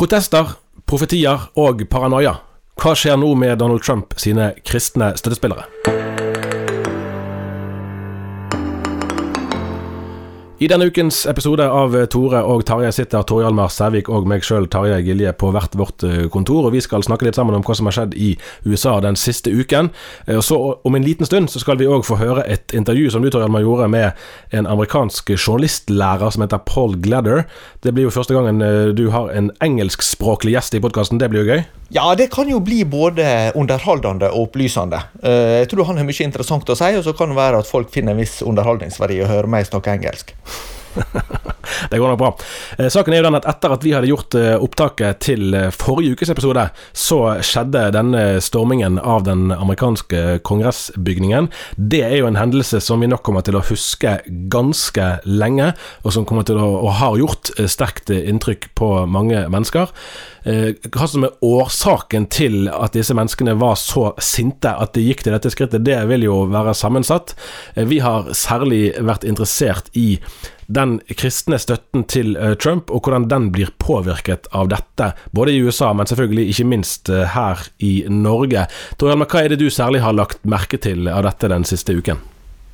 Protester, profetier og paranoia. Hva skjer nå med Donald Trump sine kristne støttespillere? I denne ukens episode av Tore og Tarjei sitter Tore Hjalmar Sævik og meg sjøl, Tarjei Gilje, på hvert vårt eh, kontor. og Vi skal snakke litt sammen om hva som har skjedd i USA den siste uken. Eh, og så Om en liten stund så skal vi òg få høre et intervju som du Tore Hjalmar, gjorde med en amerikansk journalistlærer som heter Paul Gladder. Det blir jo første gangen eh, du har en engelskspråklig gjest i podkasten. Det blir jo gøy? Ja, det kan jo bli både underholdende og opplysende. Jeg tror han har mye interessant å si, og så kan det være at folk finner en viss underholdningsverdi å høre meg snakke engelsk. Det går nok bra. Eh, saken er jo den at etter at vi hadde gjort eh, opptaket til eh, forrige ukes episode, så skjedde denne stormingen av den amerikanske kongressbygningen. Det er jo en hendelse som vi nok kommer til å huske ganske lenge, og som kommer til å, og har gjort sterkt inntrykk på mange mennesker. Hva som er årsaken til at disse menneskene var så sinte at de gikk til dette skrittet, det vil jo være sammensatt. Vi har særlig vært interessert i den kristne støtten til eh, Trump, og hvordan den blir påvirket av dette, både i USA, men selvfølgelig ikke minst eh, her i Norge. Tor hva er det du særlig har lagt merke til av dette den siste uken?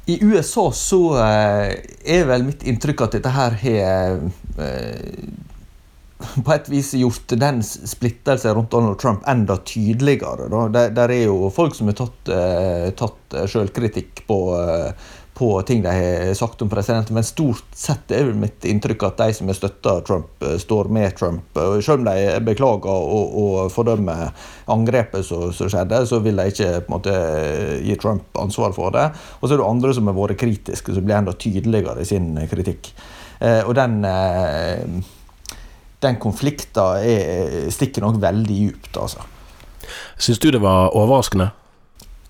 I USA så eh, er vel mitt inntrykk at dette her har på et vis gjort den splittelsen rundt Donald Trump enda tydeligere. Der, er jo folk som har tatt, tatt sjølkritikk på på ting de har sagt om presidenten, men stort sett er mitt inntrykk at de som har støtta Trump, eh, står med Trump. Selv om de beklager og, og fordømmer angrepet som, skjedde, så vil de ikke på en måte, gi Trump ansvar for det. Og så er det andre som har vært kritiske, som blir enda tydeligere i sin kritikk. Eh, og den, eh, den konflikten stikker nok veldig djupt, altså. Syns du det var overraskende?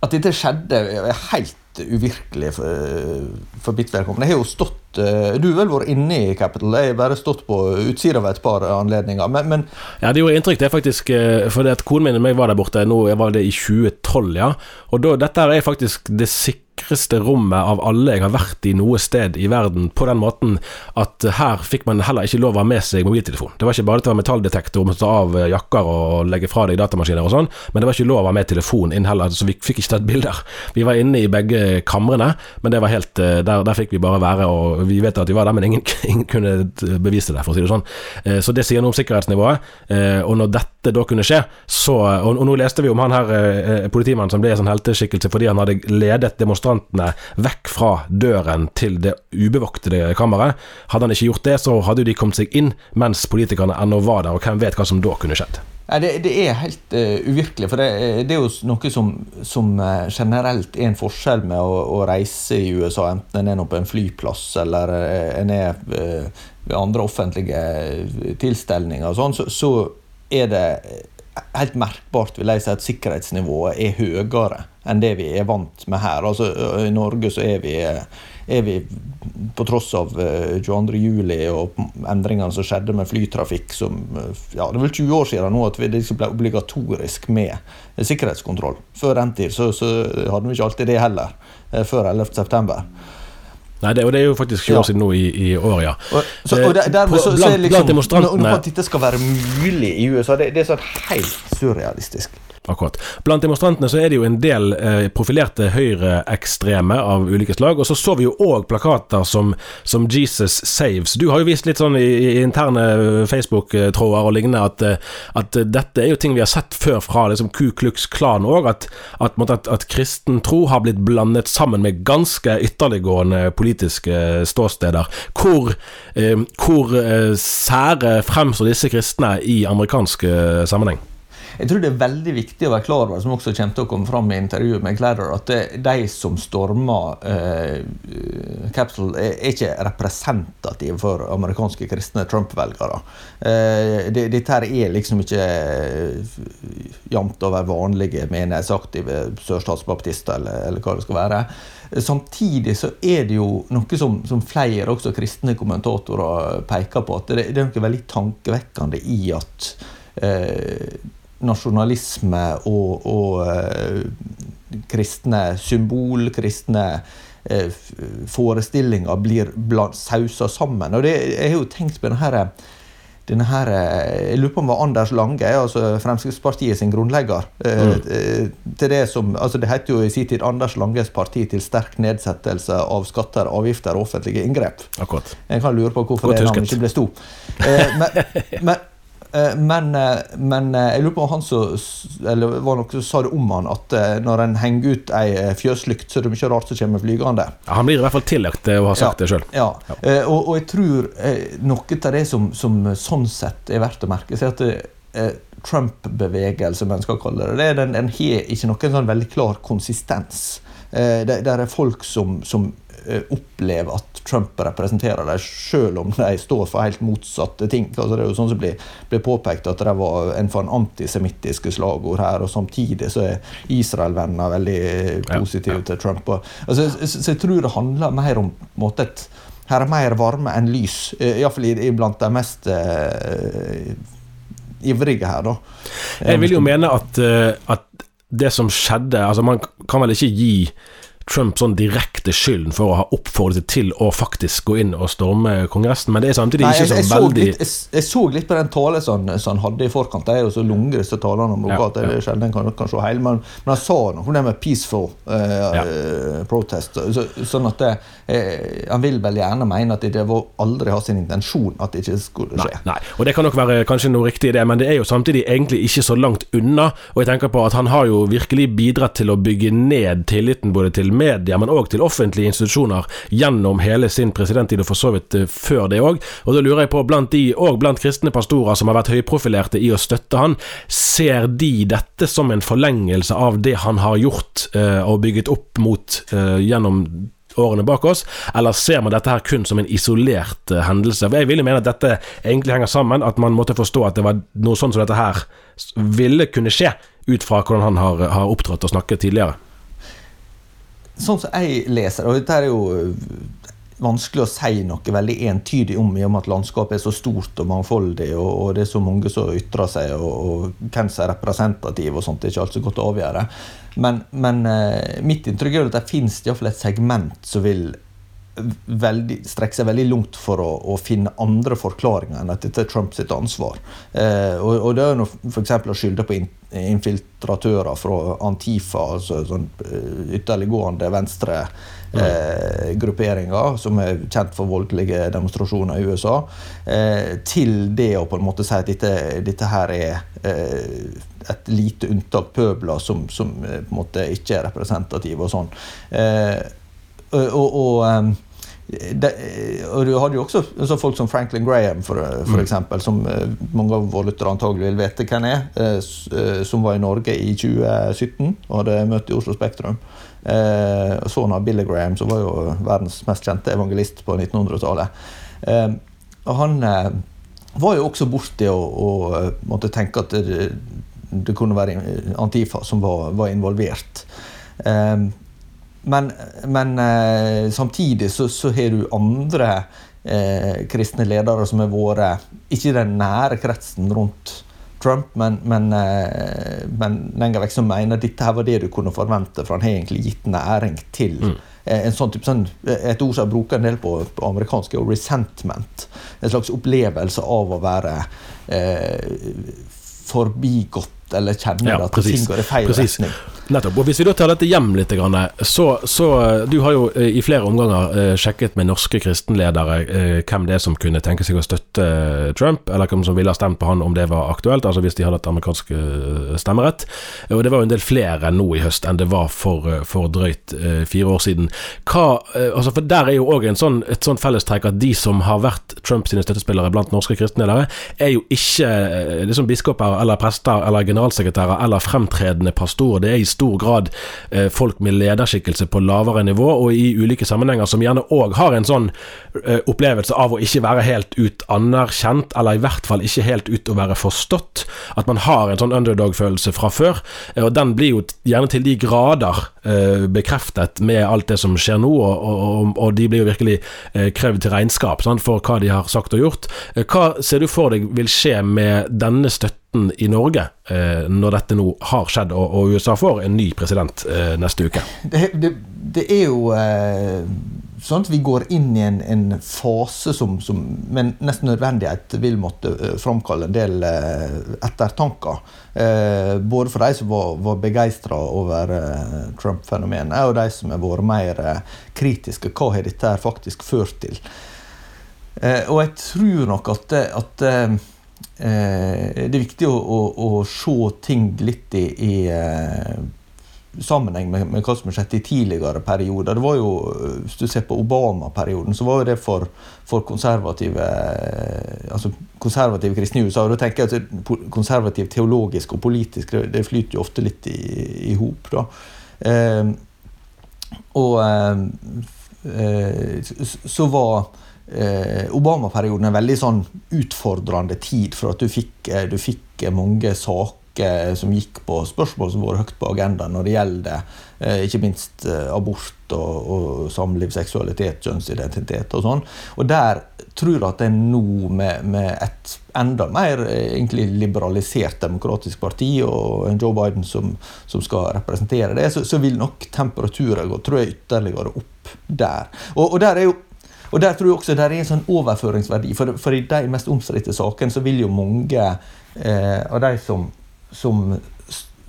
At dette skjedde, er helt uvirkelig for, for mitt vedkommende. Jeg har jo stått eh, Du har vel vært inne i Capital? Jeg har bare stått på utsida ved et par anledninger. Men, men ja, det gjorde inntrykk, det faktisk. For fordi at konen min og meg var der borte nå, jeg var det i 2012, ja. Og da, dette er faktisk det sikre sikreste rommet av alle jeg har vært i noe sted i verden, på den måten at her fikk man heller ikke lov å ha med seg mobiltelefon. Det var ikke bare til å ha metalldetektor, ta av jakker og legge fra deg datamaskiner og sånn, men det var ikke lov å ha med telefon inn heller, så vi fikk ikke tatt bilder. Vi var inne i begge kamrene, men det var helt eh, Der, der fikk vi bare være, og vi vet at vi var der, men ingen, ingen kunne bevise det, for å si det sånn. Eh, så det sier noe om sikkerhetsnivået, eh, og når dette da kunne skje, så Og, og nå leste vi om han her politimannen som ble en sånn helteskikkelse fordi han hadde ledet demonstrasjoner demonstrantene vekk fra døren til det ubevoktede kammeret. Hadde han ikke gjort det, så hadde de kommet seg inn mens politikerne ennå var der, og hvem vet hva som da kunne skjedd. Nei, det, det, er helt uh, uvirkelig. For det, det, er jo noe som, som uh, generelt er en forskjell med å, å, reise i USA, enten en er på en flyplass eller uh, en er ved andre offentlige tilstelninger, og sånn, så, så, er det helt merkbart vil jeg si, at sikkerhetsnivået er høyere enn det vi er vant med her. Altså, I Norge så er vi, er vi på tross av 22.07. og endringene som skjedde med flytrafikk som, ja, Det er vel 20 år siden nå at det liksom ble obligatorisk med sikkerhetskontroll. Før den tid så, så hadde vi ikke alltid det heller, før 11.9. Nei, det, og det er jo faktisk 20 år siden nå i, i år, ja. Og, så, og der, dermed, så, så, er liksom, Når at dette skal være mulig i USA, det, det er sånn helt surrealistisk. Akkurat. Blant demonstrantene så er det jo en del eh, profilerte høyreekstreme av ulike slag. Og så så vi jo òg plakater som, som, 'Jesus Saves'. Du har jo vist litt sånn i, i interne Facebook-tråder og lignende at, eh, at, dette er jo ting vi har sett før fra liksom Ku Klux Klan òg. At, at, at, at, kristen tro har blitt blandet sammen med ganske ytterliggående politiske ståsteder. Hvor, eh, hvor eh, sære fremstår disse kristne i amerikansk eh, sammenheng? Jeg tror det er veldig viktig å være klar over, som også kommer til å komme fram i intervjuet med Gladder, at de som stormer eh, Capsule, er ikke representative for amerikanske kristne Trump-velgere. Eh, dette er liksom ikke eh, jevnt over vanlige menighetsaktive sørstatsbaptister, eller, eller hva det skal være. Samtidig så er det jo noe som, som flere også kristne kommentatorer peker på, at det, det er noe veldig tankevekkende i at eh, nasjonalisme og, og uh, kristne symbol, kristne uh, forestillinger blir sausa sammen. Og det, jeg har jo tenkt på denne denne her, Jeg lurer på om det var Anders Lange, altså Fremskrittspartiet sin grunnlegger. Mm. til Det som, altså det het jo i sin tid Anders Langes parti til sterk nedsettelse av skatter, avgifter og offentlige inngrep. Akkurat. Jeg kan lure på hvorfor det navnet ikke ble sto. men, men Eh, men, eh, men, eh, jeg lurer på om han så, eller var noe som sa det om han, at når en henger ut ei fjøslykt, så er det mye rart som kommer flygende. Ja, han blir i hvert fall tillagt å ha sagt ja, det sjøl. Ja. ja. Og, og, jeg tror noe av det som, som, sånn sett er verdt å merke seg, at Trump-bevegelse, om en skal kalle det det, den, den har ikke noen sånn veldig klar konsistens. Det, det er folk som, som opplever at Trump representerer dem, selv om de står for helt motsatte ting. Altså, det er jo sånn som blir, blir påpekt at det var en for antisemittiske slagord her, og samtidig så er Israel-venner veldig positive ja, ja. til Trump. Og, altså, så, så, jeg tror det handler mer om måte, et, her er mer varme enn lys, eh, iallfall blant de mest uh, ivrige her, da. Jeg vil jo mene at, uh, at det som skjedde altså Man kan vel ikke gi Trump sånn direkte skylden for å ha oppfordret til å faktisk gå inn og storme Kongressen, men det er samtidig Nei, ikke så veldig litt, jeg, jeg, så litt på den talen som han hadde i forkant. Det er jo så lunge, disse talene om ja, at det er sjelden kan, kan se hele, men, men, han sa noe det med 'peaceful uh, ja. protest'. Så, sånn at det, eh, Han vil vel gjerne mene at det var aldri hans intensjon at det ikke skulle skje. Nei, nei, og det kan nok være kanskje noe riktig i det, men det er jo samtidig egentlig ikke så langt unna. Og jeg tenker på at han har jo virkelig bidratt til å bygge ned tilliten både til media, men òg til offentlige institusjoner gjennom hele sin presidenttid, og for så vidt eh, før det òg. Og da lurer jeg på, blant de, og blant kristne pastorer som har vært høyprofilerte i å støtte han, ser de dette som en forlengelse av det han har gjort eh, og bygget opp mot eh, gjennom årene bak oss, eller ser man dette her kun som en isolert uh, hendelse? For Jeg vil mene at dette egentlig henger sammen, at man måtte forstå at det var noe sånn som dette her ville kunne skje, ut fra hvordan han har, har opptrådt og snakket tidligere sånn som jeg leser, og dette er jo øh, vanskelig å si noe veldig entydig om, i og med at landskapet er så stort og mangfoldig, og, og det er så mange som ytrer seg, og, og hvem som er representativ og sånt, det er ikke alt så godt å avgjøre. Men, men uh, mitt inntrykk er at det finnes iallfall et segment som vil veldig, strekker seg veldig langt for å, å, finne andre forklaringer enn at dette er Trumps ansvar. Eh, og, og, det er jo f.eks. å skylde på in, infiltratører fra Antifa, altså sånn eh, ytterliggående venstre eh, som er kjent for voldelige demonstrasjoner i USA, eh, til det å på en måte si at dette, dette her er eh, et lite unntak pøbler som, som, eh, på en måte ikke er representative og sånn. og, og det, og Du hadde jo også folk som Franklin Graham, for, for mm. eksempel, som eh, mange av våre lyttere antagelig vil vite hvem er, eh, eh, som var i Norge i 2017 og hadde møte i Oslo Spektrum. og Sønnen av Billy Graham, som var jo verdens mest kjente evangelist på 1900-tallet. Og han var jo også borti å, å måtte tenke at det, det, kunne være Antifa som var, var involvert. Um, men, men eh, samtidig så, så, har du andre eh, kristne ledere som har vært ikke i den nære kretsen rundt Trump, men, men, eh, men lenger vekk som mener dette her var det du kunne forvente, for han har egentlig gitt næring til mm. en sånn type, sånn, Et ord som jeg bruker en del på, på amerikansk, er resentment. En slags opplevelse av å være eh, forbigått eller kjenne ja, at ting går i feil precis. retning. Nettopp. Og Hvis vi da tar dette hjem litt, så, så Du har jo eh, i flere omganger eh, sjekket med norske kristenledere eh, hvem det er som kunne tenke seg å støtte Trump, eller hvem som ville ha stemt på han om det var aktuelt, altså hvis de hadde hatt amerikansk stemmerett. Og Det var jo en del flere nå i høst enn det var for, for drøyt fire år siden. Hva, altså for Der er jo òg sånn, et sånt fellestrekk at de som har vært Trump sine støttespillere blant norske kristenledere, er jo ikke liksom biskoper eller prester eller generalsekretærer eller fremtredende pastorer. Det er i stor grad eh, folk med lederskikkelse på lavere nivå, og i ulike sammenhenger som gjerne òg har en sånn eh, opplevelse av å ikke være helt ut anerkjent, eller i hvert fall ikke helt ut å være forstått. At man har en sånn underdog-følelse fra før. Eh, og den blir jo gjerne til de grader eh, bekreftet med alt det som skjer nå, og, og, og de blir jo virkelig eh, krevd til regnskap sant, for hva de har sagt og gjort. Eh, hva ser du for deg vil skje med denne støtten? Debatten i Norge eh, når dette nå har skjedd, og, og USA får en ny president eh, neste uke? Det, det, det er jo eh, sånn at vi går inn i en, en fase som, som, med nesten nødvendighet vil måtte framkalle en del ettertanker. Eh, både for de som var, var begeistra over Trump-fenomenet, og de som har vært mer kritiske. Hva har dette faktisk ført til? og jeg tror nok at, at det er viktig å, å, å, se ting litt i, i sammenheng med, med, hva som har skjedd i tidligere perioder. Det var jo, Hvis du ser på Obama-perioden, så var jo det for, for konservative altså konservative kristne i USA. da tenker jeg at Konservativ teologisk og politisk det, det flyter jo ofte litt i, hop. Eh, og eh, så var eh, Obama-perioden en veldig sånn utfordrende tid, for at du fikk, eh, du fikk mange saker som gikk på spørsmål som vært høyt på agendaen når det gjelder eh, ikke minst eh, abort og, og samliv, seksualitet, kjønnsidentitet og sånn. Og der tror jeg at en nå med, med, et enda mer eh, egentlig liberalisert demokratisk parti og en Joe Biden som, som skal representere det, så, så vil nok temperaturen gå tror jeg, ytterligere opp der. Og, og der er jo og der tror jeg også det er en sånn overføringsverdi. For, for i de mest omstridte sakene så vil jo mange eh, av de som som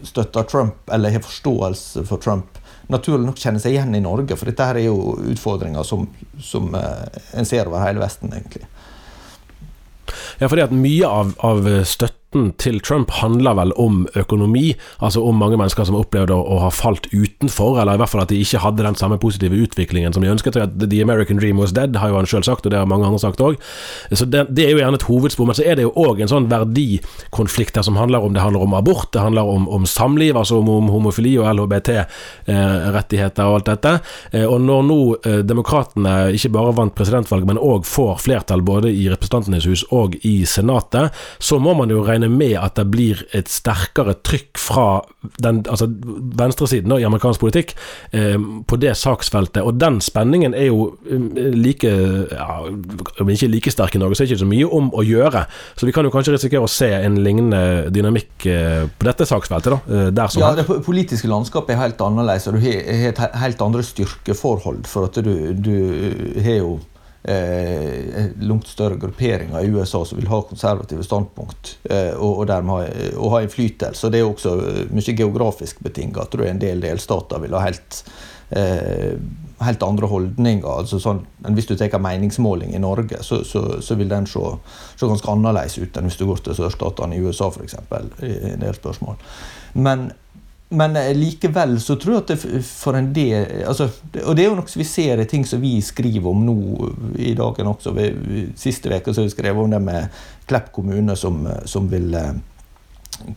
støtter Trump, eller har forståelse for Trump, naturlig nok kjenne seg igjen i Norge. For dette her er jo utfordringer som, som eh, en ser over hele Vesten, egentlig. Ja, fordi at mye av, av støtten støtten til Trump handler vel om økonomi, altså om mange mennesker som opplevde å, å, ha falt utenfor, eller i hvert fall at de ikke hadde den samme positive utviklingen som de ønsket. At The American Dream was dead, har jo han sjøl sagt, og det har mange andre sagt òg. Så det, det, er jo gjerne et hovedspor, men så er det jo òg en sånn verdikonflikt her som handler om det handler om abort, det handler om, om samliv, altså om, om homofili og LHBT-rettigheter eh, og alt dette. Eh, og når nå eh, demokratene ikke bare vant presidentvalget, men òg får flertall både i Representantenes hus og i Senatet, så må man jo regne regne med at det blir et sterkere trykk fra den, altså venstresiden i amerikansk politikk eh, på det saksfeltet. Og den spenningen er jo eh, like ja, Om ikke like sterk i Norge, så er det ikke så mye om å gjøre. Så vi kan jo kanskje risikere å se en lignende dynamikk eh, på dette saksfeltet. da, eh, der som Ja, det politiske landskapet er helt annerledes, og du har helt andre styrkeforhold. For at du, du har jo eh, langt større grupperinger i USA som vil ha konservative standpunkt eh, og, og dermed ha, og ha innflytelse. Det er også eh, mye geografisk betinget. At du en del delstater vil ha helt, eh, helt andre holdninger. altså sånn, Hvis du tar meningsmåling i Norge, så, så, så vil den se, se, ganske annerledes ut enn hvis du går til sørstatene i USA, f.eks. i en del spørsmål. Men men eh, likevel så tror jeg at det for en del altså, Og det er jo noe vi ser i ting som vi skriver om nå i dagen også. Siste uke har vi skrevet om det med Klepp kommune som, som vil eh,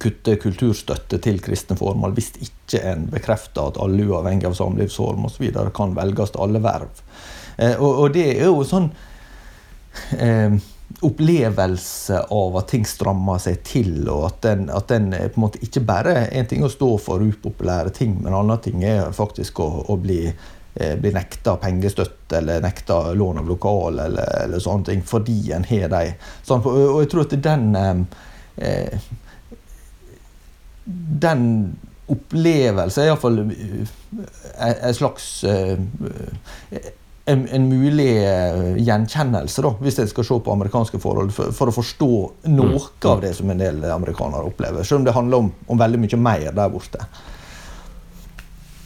kutte kulturstøtte til kristne formål hvis ikke en bekrefter at alle uavhengig av samlivsform osv. kan velges til alle verv. Eh, og, og, det er jo sånn eh, opplevelse av at ting strammer seg til, og at den, at den på en måte ikke bare er en ting å stå for upopulære ting, men en annen ting er faktisk å, å bli, eh, bli nekta pengestøtte eller nekta lån av lokal eller, eller sånne ting, fordi en har de. Sånn, og jeg tror at den eh, Den opplevelse er iallfall eh, en slags eh, en, en, mulig uh, gjenkjennelse, da, hvis jeg skal se på amerikanske forhold, for, for å forstå noe mm. av det som en del amerikanere opplever. Selv om det handler om, om veldig mye mer der borte.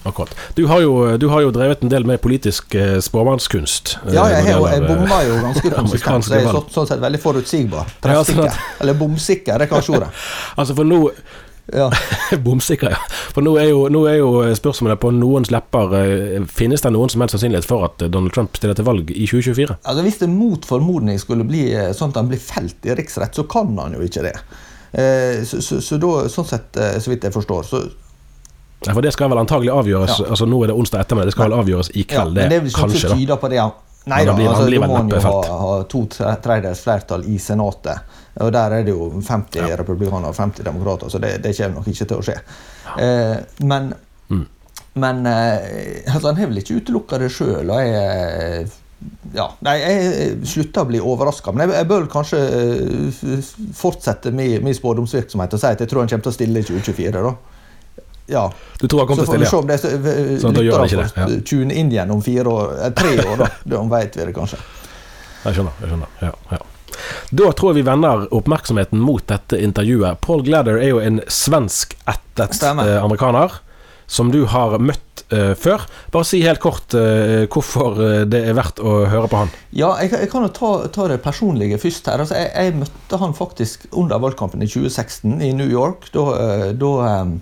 Akkurat. Du har, jo, du har, jo, drevet en del med politisk eh, spåmannskunst. Eh, ja, jeg, jeg, jeg bomma jo ganske konsistent, Så jeg er så, sånn sett veldig forutsigbar. Treffsikker. Ja, sånn Eller bomsikker, det er kanskje ordet. altså for nå ja. Bomsikker, ja. For nå er, jo, nå er, jo, spørsmålet på noens lepper eh, Finnes det noen som helst sannsynlighet for at Donald Trump stiller til valg i 2024? Altså Hvis det mot formodning skulle bli eh, sånn at han blir felt i riksrett, så kan han jo ikke det. Eh, så, så, så da, sånn sett, så vidt jeg forstår, så ja, For det skal vel antagelig avgjøres ja. altså Nå er det onsdag ettermiddag, det skal vel avgjøres i kveld, ja, det, det kanskje, da. På det, Nei da, altså, da må han jo ha, ha to tredjedels flertall i Senatet. Og der er det jo 50 ja. republikanere og 50 demokrater, så det, det, kommer nok ikke til å skje. Eh, men mm. men eh, altså, han har vel ikke utelukka det sjøl. Jeg ja, nei, jeg slutter å bli overraska, men jeg, jeg, bør kanskje uh, fortsette min, min spådomsvirksomhet og si at jeg tror han kommer til å stille i 2024. da. ja. Du tror han kommer til å stille, ja. Så får vi se om det sånn, lytterne får ja. tune inn igjen om fire år, eh, tre år, da. Da vet vi det kanskje. Jeg skjønner. jeg skjønner, ja, ja. Da tror jeg vi vender oppmerksomheten mot dette intervjuet. Paul Gladder er jo en svensk ættet eh, amerikaner som du har møtt uh, før. Bare si helt kort uh, hvorfor det er verdt å høre på han. Ja, jeg, jeg kan jo ta, ta, det personlige først her. Altså, jeg, jeg, møtte han faktisk under valgkampen i 2016 i New York. Da, da um,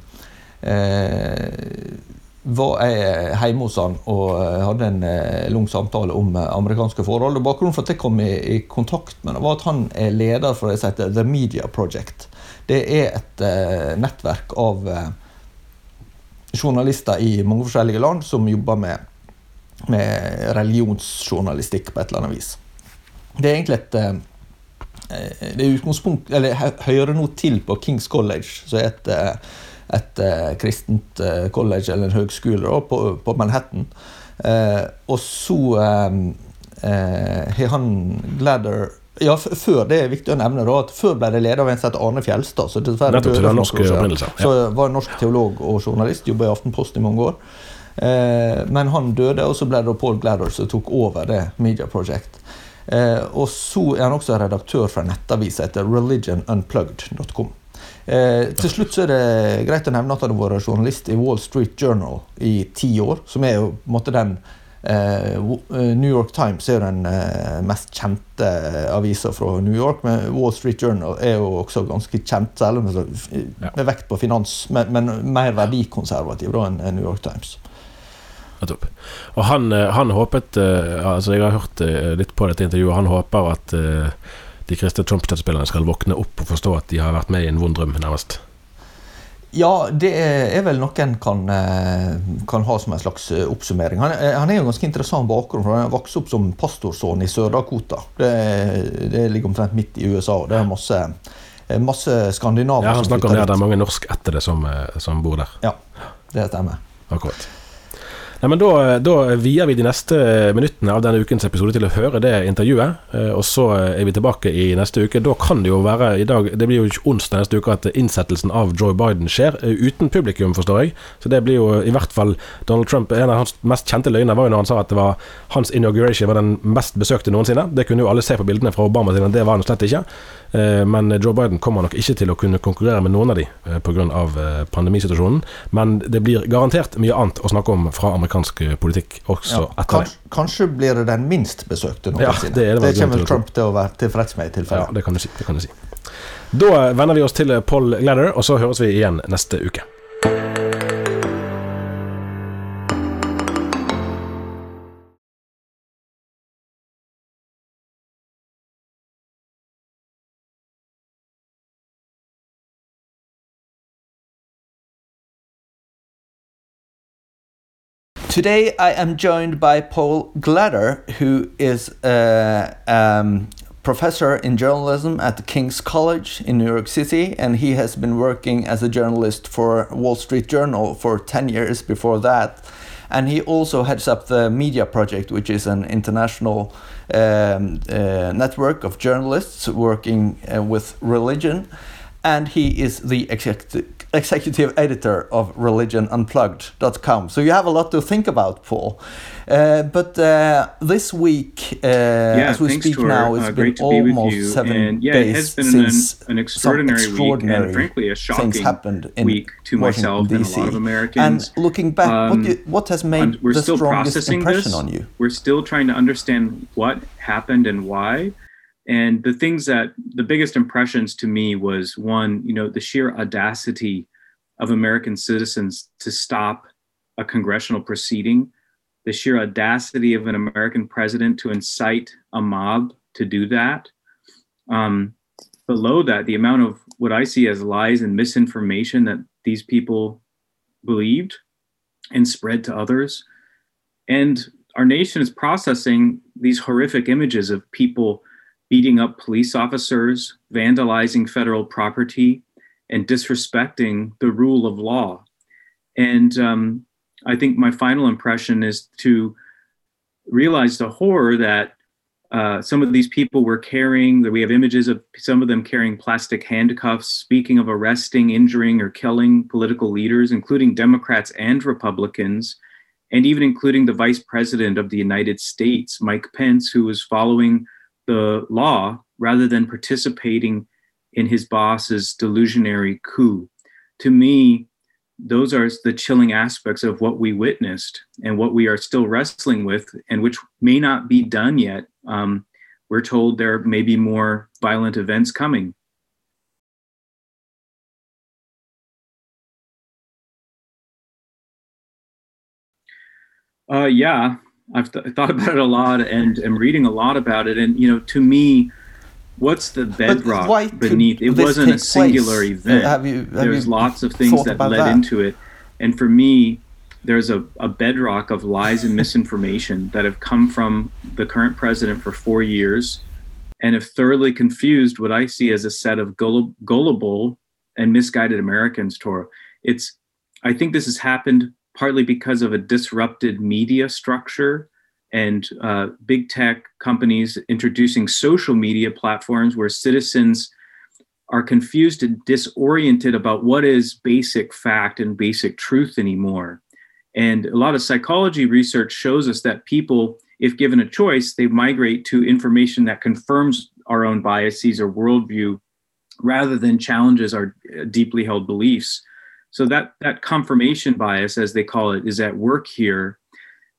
uh, var jeg hjemme hos han og eh, hadde en eh, lang samtale om eh, amerikanske forhold. Og Bakgrunnen for at jeg kom i, i kontakt med ham, var at han er leder for det som heter The Media Project. Det er et uh, nettverk av uh, journalister i mange forskjellige land som jobber med, med religionsjournalistikk på et eller annet vis. Det er egentlig et uh, det er utgangspunkt, eller hører nå til på Kings College, som er et et eh, kristent eh, college eller en høgskole på, på, Manhattan. Eh, og så har han Gladder ja, før det er viktig å nevne da, at før ble det ledet av en som het Arne Fjelstad. Så dessverre døde norsk år ja. Så var norsk teolog og journalist, jobba i Aftenposten i mange år. Eh, men han døde, og så ble det Paul Gladder som tok over det Media Project. Eh, og så er han også redaktør for en nettavis etter religionunplugged.com. Eh, til slutt så er det greit å nevne at han har vært journalist i Wall Street Journal i ti år. Som er jo på en måte den eh, eh New York Times er jo den eh, mest kjente avisa fra New York. Men Wall Street Journal er jo også ganske kjent, særlig med, med vekt på finans. Men, men mer verdikonservativ da enn New York Times. Og han, eh, han håpet eh, altså Jeg har hørt litt på dette intervjuet. Han håper at de kristne Trump-støttespillerne skal våkne opp og forstå at de har vært med i en vond drøm, nærmest? Ja, det er vel noe en kan, eh, kan ha som en slags eh, oppsummering. Han, eh, han er jo ganske interessant bakgrunn. for Han har vokst opp som pastorsønn i Sør-Dakota. Det, det, ligger omtrent midt i USA. og Det er masse, masse skandinaver ja, Han snakker om det, det er mange norsk etter det som, som bor der. Ja, det stemmer. Akkurat. Nei, men da, da, vier vi de neste minuttene av denne ukens episode til å høre det intervjuet. Eh, og så er vi tilbake i neste uke. Da kan det jo være i dag Det blir jo ikke onsdag neste uke at innsettelsen av Joe Biden skjer. Eh, uten publikum, forstår jeg. Så det blir jo i hvert fall Donald Trump En av hans mest kjente løgner var jo når han sa at det var hans inauguration var den mest besøkte noensinne. Det kunne jo alle se på bildene fra Obama sine, det var han slett ikke. Eh, men Joe Biden kommer nok ikke til å kunne konkurrere med noen av de pga. pandemisituasjonen. Men det blir garantert mye annet å snakke om fra amerikansk politikk også ja, etter kanskje, det. Kanskje blir det den minst besøkte noensinne. Ja, det, det, det kommer Trump til å være tilfreds med i tilfelle. Ja, det kan du si. Det kan du si. Da venner vi oss til Paul Gladder, og så høres vi igjen neste uke. Today I am joined by Paul Glader, who is a um, professor in journalism at King's College in New York City, and he has been working as a journalist for Wall Street Journal for 10 years before that. And he also heads up the Media Project, which is an international um, uh, network of journalists working uh, with religion. And he is the executive executive editor of religionunplugged.com. So you have a lot to think about, Paul. Uh, but uh, this week, uh, yeah, as we speak now, it's uh, been almost be seven and, yeah, days it has been since an, an extraordinary, extraordinary, week and frankly a shocking things happened in week to Washington, myself DC. and a lot of Americans. And looking back, um, what, what, has made we're the still strongest impression this. on you? We're still trying to understand what happened and why. And the things that the biggest impressions to me was one, you know, the sheer audacity of American citizens to stop a congressional proceeding, the sheer audacity of an American president to incite a mob to do that. Um, below that, the amount of what I see as lies and misinformation that these people believed and spread to others. And our nation is processing these horrific images of people beating up police officers, vandalizing federal property, and disrespecting the rule of law. And um, I think my final impression is to realize the horror that uh, some of these people were carrying, that we have images of some of them carrying plastic handcuffs, speaking of arresting, injuring, or killing political leaders, including Democrats and Republicans, and even including the vice president of the United States, Mike Pence, who was following the law rather than participating in his boss's delusionary coup. To me, those are the chilling aspects of what we witnessed and what we are still wrestling with, and which may not be done yet. Um, we're told there may be more violent events coming. Uh, yeah, I've th- thought about it a lot and am reading a lot about it. And, you know, to me, what's the bedrock beneath? It wasn't a singular place? event. Have you, have There's lots of things that led that? into it. And for me, there's a, a bedrock of lies and misinformation that have come from the current president for four years and have thoroughly confused what I see as a set of gullible and misguided Americans, Tor. It's, I think this has happened partly because of a disrupted media structure and uh, big tech companies introducing social media platforms where citizens are confused and disoriented about what is basic fact and basic truth anymore. And a lot of psychology research shows us that people, if given a choice, they migrate to information that confirms our own biases or worldview rather than challenges our uh, deeply held beliefs. So that that confirmation bias, as they call it, is at work here.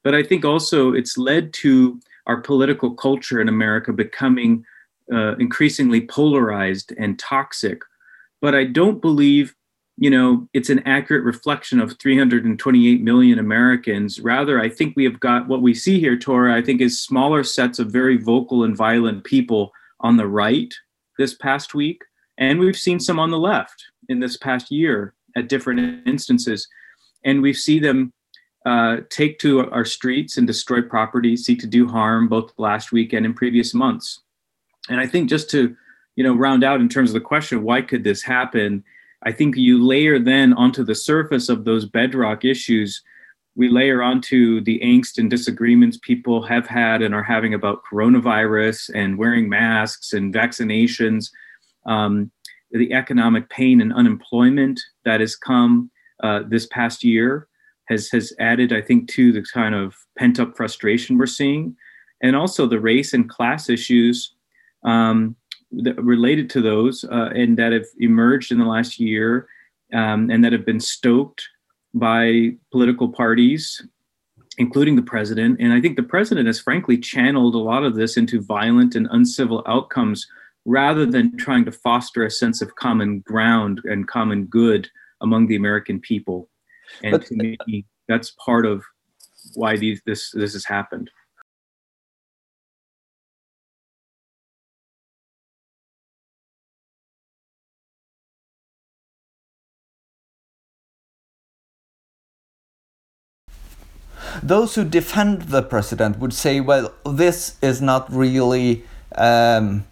But I think also it's led to our political culture in America becoming uh, increasingly polarized and toxic. But I don't believe, you know, it's an accurate reflection of 328 million Americans. Rather, I think we have got what we see here, Tora. I think is smaller sets of very vocal and violent people on the right this past week, and we've seen some on the left in this past year at different instances. And we see them uh, take to our streets and destroy property, seek to do harm both last week and in previous months. And I think just to, you know, round out in terms of the question, of why could this happen? I think you layer then onto the surface of those bedrock issues, we layer onto the angst and disagreements people have had and are having about coronavirus and wearing masks and vaccinations. Um, the economic pain and unemployment that has come uh, this past year has has added, I think, to the kind of pent up frustration we're seeing, and also the race and class issues um, related to those uh, and that have emerged in the last year um, and that have been stoked by political parties including the president. And I think the president has frankly channeled a lot of this into violent and uncivil outcomes rather than trying to foster a sense of common ground and common good among the American people. And but, to me, that's part of why these, this this has happened. Those who defend the president would say, well, this is not really um,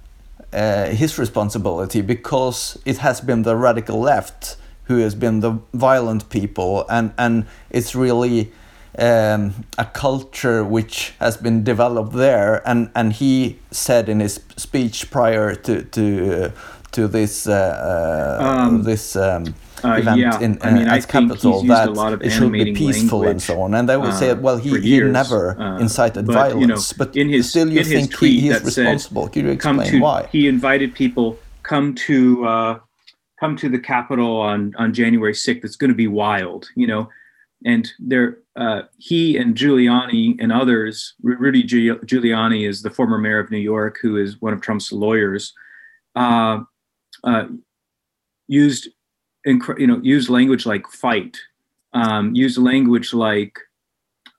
uh, his responsibility because it has been the radical left who has been the violent people and and it's really um, a culture which has been developed there and and he said in his speech prior to to uh, to this uh, uh um, this um, uh, event yeah. in I mean, uh, at Capitol that it should be peaceful and so on. And they would say, uh, well, he, he never uh, incited but, violence, you know, but in his, still you think he, he is responsible. Said, Could you explain to, why? He invited people come to uh, come to the Capitol on on January sixth. It's going to be wild, you know. And there, uh, he and Giuliani and others. Rudy Giuliani is the former mayor of New York, who is one of Trump's lawyers. used you know, use language like fight, um, use language like,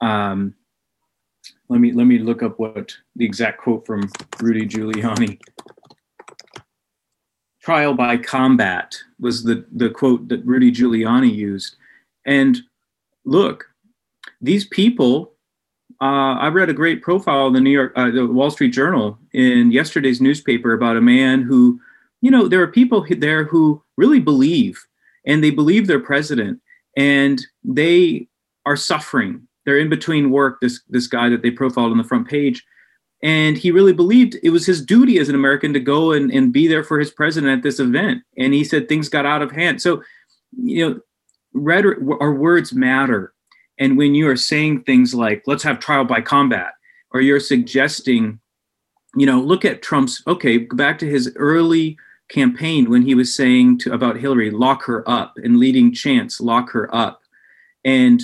um, let me let me look up what the exact quote from Rudy Giuliani. Trial by combat was the the quote that Rudy Giuliani used, and look, these people. Uh, I read a great profile in the New York, uh, the Wall Street Journal in yesterday's newspaper about a man who, you know, there are people there who really believe and they believe they're president and they are suffering. They're in between work, this, this guy that they profiled on the front page. and he really believed it was his duty as an American to go and, and be there for his president at this event. And he said things got out of hand. So, you know, rhetoric, our words matter. And when you are saying things like, let's have trial by combat, or you're suggesting, you know, look at Trump's, okay, go back to his early campaign when he was saying to, about Hillary, lock her up, and leading chants, lock her up. And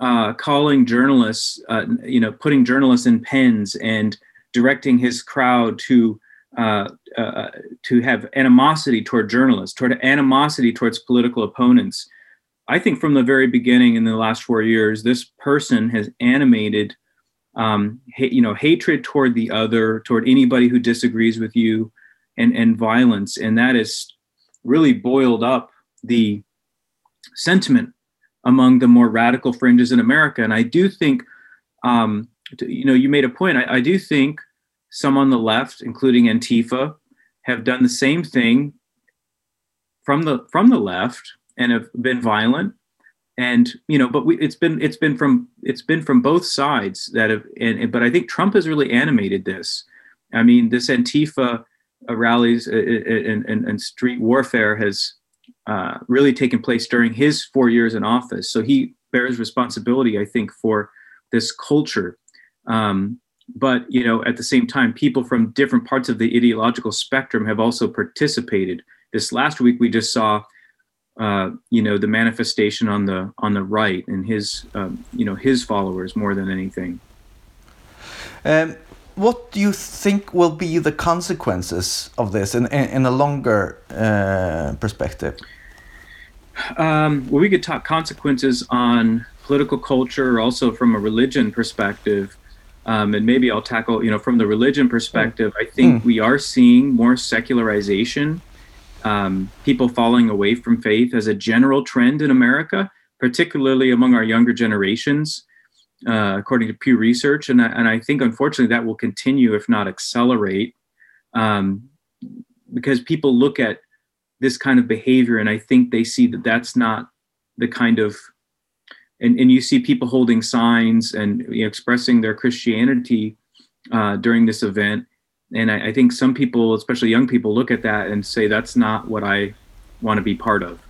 uh, calling journalists, uh, you know, putting journalists in pens and directing his crowd to uh, uh, to have animosity toward journalists, toward animosity towards political opponents. I think from the very beginning in the last four years, this person has animated, um, ha- you know, hatred toward the other, toward anybody who disagrees with you, and and violence, and that has really boiled up the sentiment among the more radical fringes in America. And I do think, um, you know, you made a point. I, I do think some on the left, including Antifa, have done the same thing from the from the left and have been violent. And you know, but we, it's been it's been from it's been from both sides that have. And, and, but I think Trump has really animated this. I mean, this Antifa rallies uh, uh, and, and, and street warfare has uh, really taken place during his four years in office. So he bears responsibility, I think, for this culture. Um, but you know, at the same time, people from different parts of the ideological spectrum have also participated. This last week, we just saw, uh, you know, the manifestation on the on the right and his, um, you know, his followers more than anything. Um, what do you think will be the consequences of this in, in, in a longer uh, perspective? Um, well, we could talk consequences on political culture, also from a religion perspective. Um, and maybe I'll tackle, you know, from the religion perspective, I think mm. we are seeing more secularization, um, people falling away from faith as a general trend in America, particularly among our younger generations uh, according to Pew Research, and I, and I think unfortunately that will continue, if not accelerate, um, because people look at this kind of behavior and I think they see that that's not the kind of and, and you see people holding signs and you know, expressing their Christianity uh, during this event. And I, I think some people, especially young people, look at that and say that's not what I want to be part of.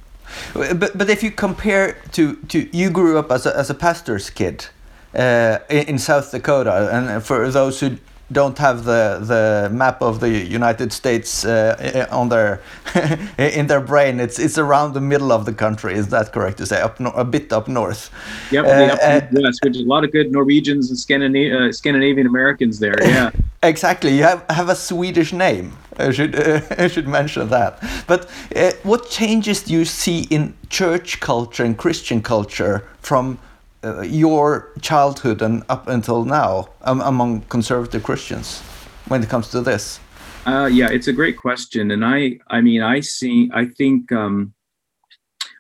But but if you compare to to you grew up as a, as a pastor's kid, uh, in South Dakota. And for those who don't have the the map of the United States uh, on their in their brain. It's it's around the middle of the country. Is that correct to say? Up no, a bit up north. Yep, uh, up west, which is a lot of good Norwegians and Scandinavian, uh, Scandinavian Americans there. Yeah, exactly. You have have a Swedish name. I should I should mention that. But uh, what changes do you see in church culture and Christian culture from uh, your childhood and up until now um, among conservative Christians when it comes to this? Uh, yeah, it's a great question, and I, I mean, I see, I think, um,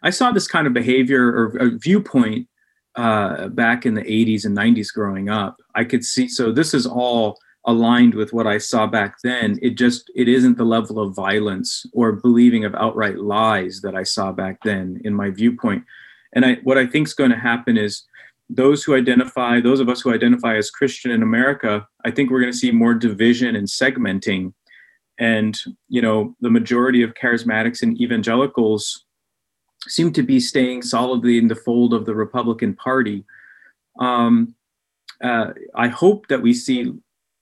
I saw this kind of behavior or, viewpoint uh, back in the 80s and 90s growing up. I could see, so this is all aligned with what I saw back then. It just, it isn't the level of violence or believing of outright lies that I saw back then in my viewpoint. And I, what I think is going to happen is those who identify, those of us who identify as Christian in America, I think we're going to see more division and segmenting. And, you know, the majority of charismatics and evangelicals seem to be staying solidly in the fold of the Republican Party. Um, uh, I hope that we see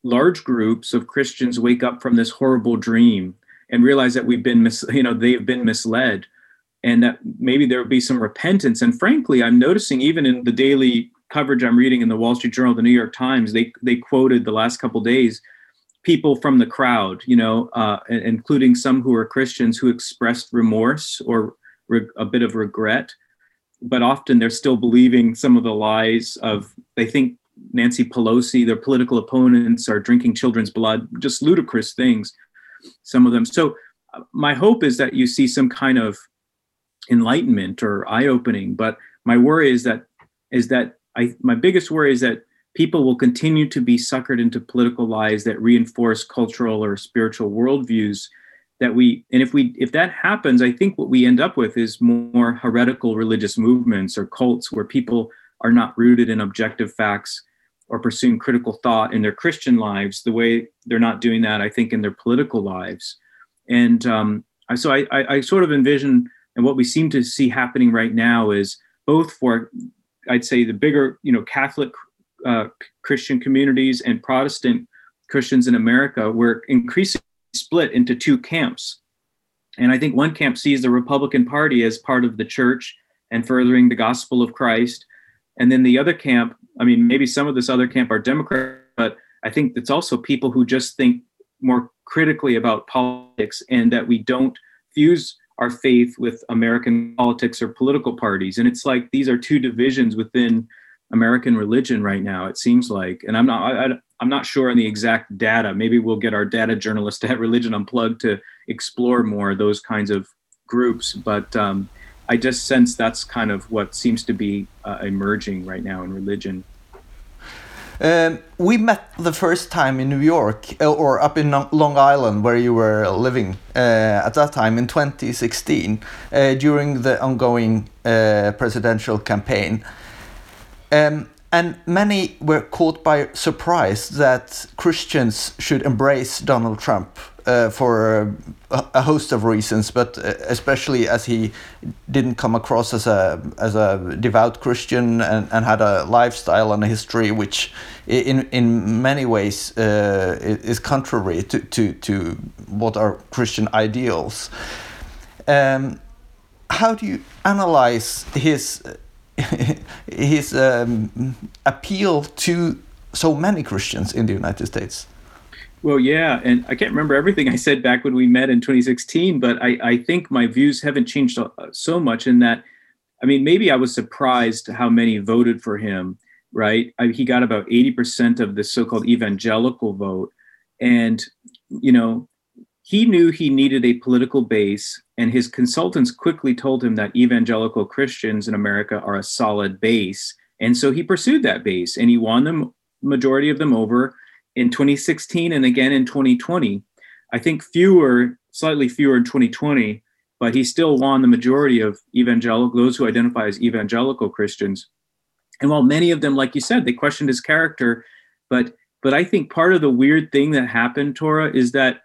large groups of Christians wake up from this horrible dream and realize that we've been, mis- you know, they've been misled and that maybe there will be some repentance. And frankly, I'm noticing even in the daily coverage I'm reading in the Wall Street Journal, the New York Times, they they quoted the last couple days people from the crowd, you know, uh, including some who are Christians who expressed remorse or re- a bit of regret, but often they're still believing some of the lies of they think Nancy Pelosi, their political opponents, are drinking children's blood, just ludicrous things. Some of them. So uh, my hope is that you see some kind of enlightenment or eye opening. But my worry is that is that I my biggest worry is that people will continue to be suckered into political lies that reinforce cultural or spiritual worldviews that we and if we if that happens i think what we end up with is more heretical religious movements or cults where people are not rooted in objective facts or pursuing critical thought in their Christian lives the way they're not doing that, I think, in their political lives. And um, so I, I, I sort of envision, and what we seem to see happening right now is both for, I'd say, the bigger, you know, Catholic uh, Christian communities and Protestant Christians in America, we're increasingly split into two camps. And I think one camp sees the Republican Party as part of the church and furthering the gospel of Christ. And then the other camp, I mean, maybe some of this other camp are Democrat, but I think it's also people who just think more critically about politics and that we don't fuse our faith with American politics or political parties. And it's like these are two divisions within American religion right now. It seems like, and I'm not, I, am not sure on the exact data. Maybe we'll get our data journalist at Religion Unplugged to explore more those kinds of groups. But um, I just sense that's kind of what seems to be uh, emerging right now in religion. Um, we met the first time in New York uh, or up in Long Island where you were living uh, at that time in 2016 uh, during the ongoing uh, presidential campaign. Um, and many were caught by surprise that Christians should embrace Donald Trump uh, for a, host of reasons, but uh, especially as he didn't come across as a as a devout Christian and, and had a lifestyle and a history which, in in many ways, uh, is contrary to, to to what are Christian ideals. Um, how do you analyze his? his um, appeal to so many Christians in the United States. Well, yeah, and I can't remember everything I said back when we met in 2016, but I, I think my views haven't changed uh, so much in that. I mean, maybe I was surprised how many voted for him, right? I, he got about 80% of the so called evangelical vote. And, you know, he knew he needed a political base, and his consultants quickly told him that evangelical Christians in America are a solid base. And so he pursued that base and he won the majority of them over in 2016 and again in 2020. I think fewer, slightly fewer in 2020, but he still won the majority of evangelical, those who identify as evangelical Christians. And while many of them, like you said, they questioned his character, but but I think part of the weird thing that happened, Tore, is that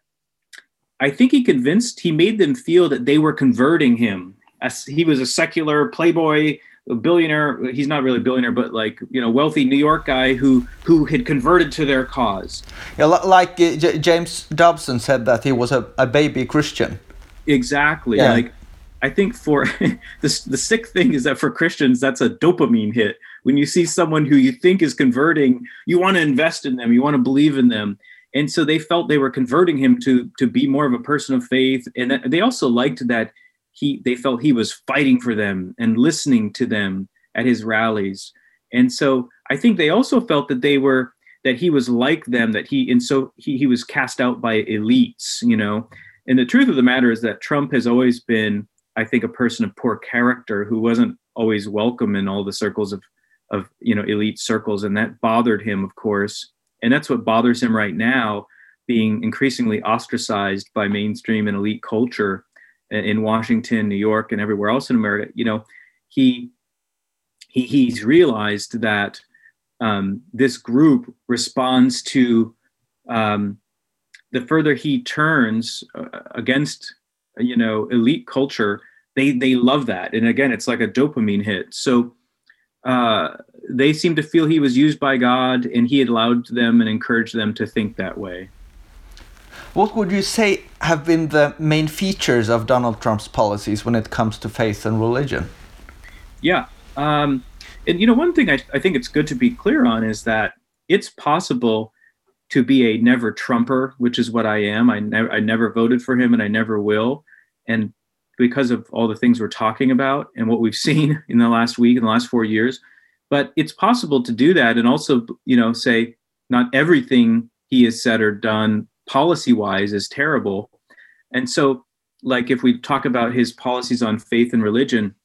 I think he convinced, he made them feel that they were converting him. As he was a secular playboy, a billionaire. He's not really a billionaire, but like you know, wealthy New York guy who who had converted to their cause. Yeah, like uh, J- James Dobson said that he was a, a baby Christian. Exactly. Yeah. Like I think for the the sick thing is that for Christians, that's a dopamine hit. When you see someone who you think is converting, you want to invest in them, you want to believe in them and so they felt they were converting him to to be more of a person of faith and they also liked that he they felt he was fighting for them and listening to them at his rallies. And so i think they also felt that they were that he was like them that he and so he, he was cast out by elites you know? And the truth of the matter is that trump has always been i think a person of poor character who wasn't always welcome in all the circles of of you know elite circles and that bothered him of course. And that's what bothers him right now, being increasingly ostracized by mainstream and elite culture in Washington, New York, and everywhere else in America. You know, he, he he's realized that um, this group responds to um, the further he turns uh, against, you know, elite culture. They they love that, and again, it's like a dopamine hit. So uh, they seemed to feel he was used by God and he had allowed them and encouraged them to think that way. What would you say have been the main features of Donald Trump's policies when it comes to faith and religion? Yeah. Um, and, you know, one thing I, I think it's good to be clear on is that it's possible to be a never Trumper, which is what I am. I, ne- I never voted for him and I never will. And because of all the things we're talking about and what we've seen in the last week, in the last four years. But it's possible to do that and also, you know, say not everything he has said or done policy wise is terrible. And so, like if we talk about his policies on faith and religion,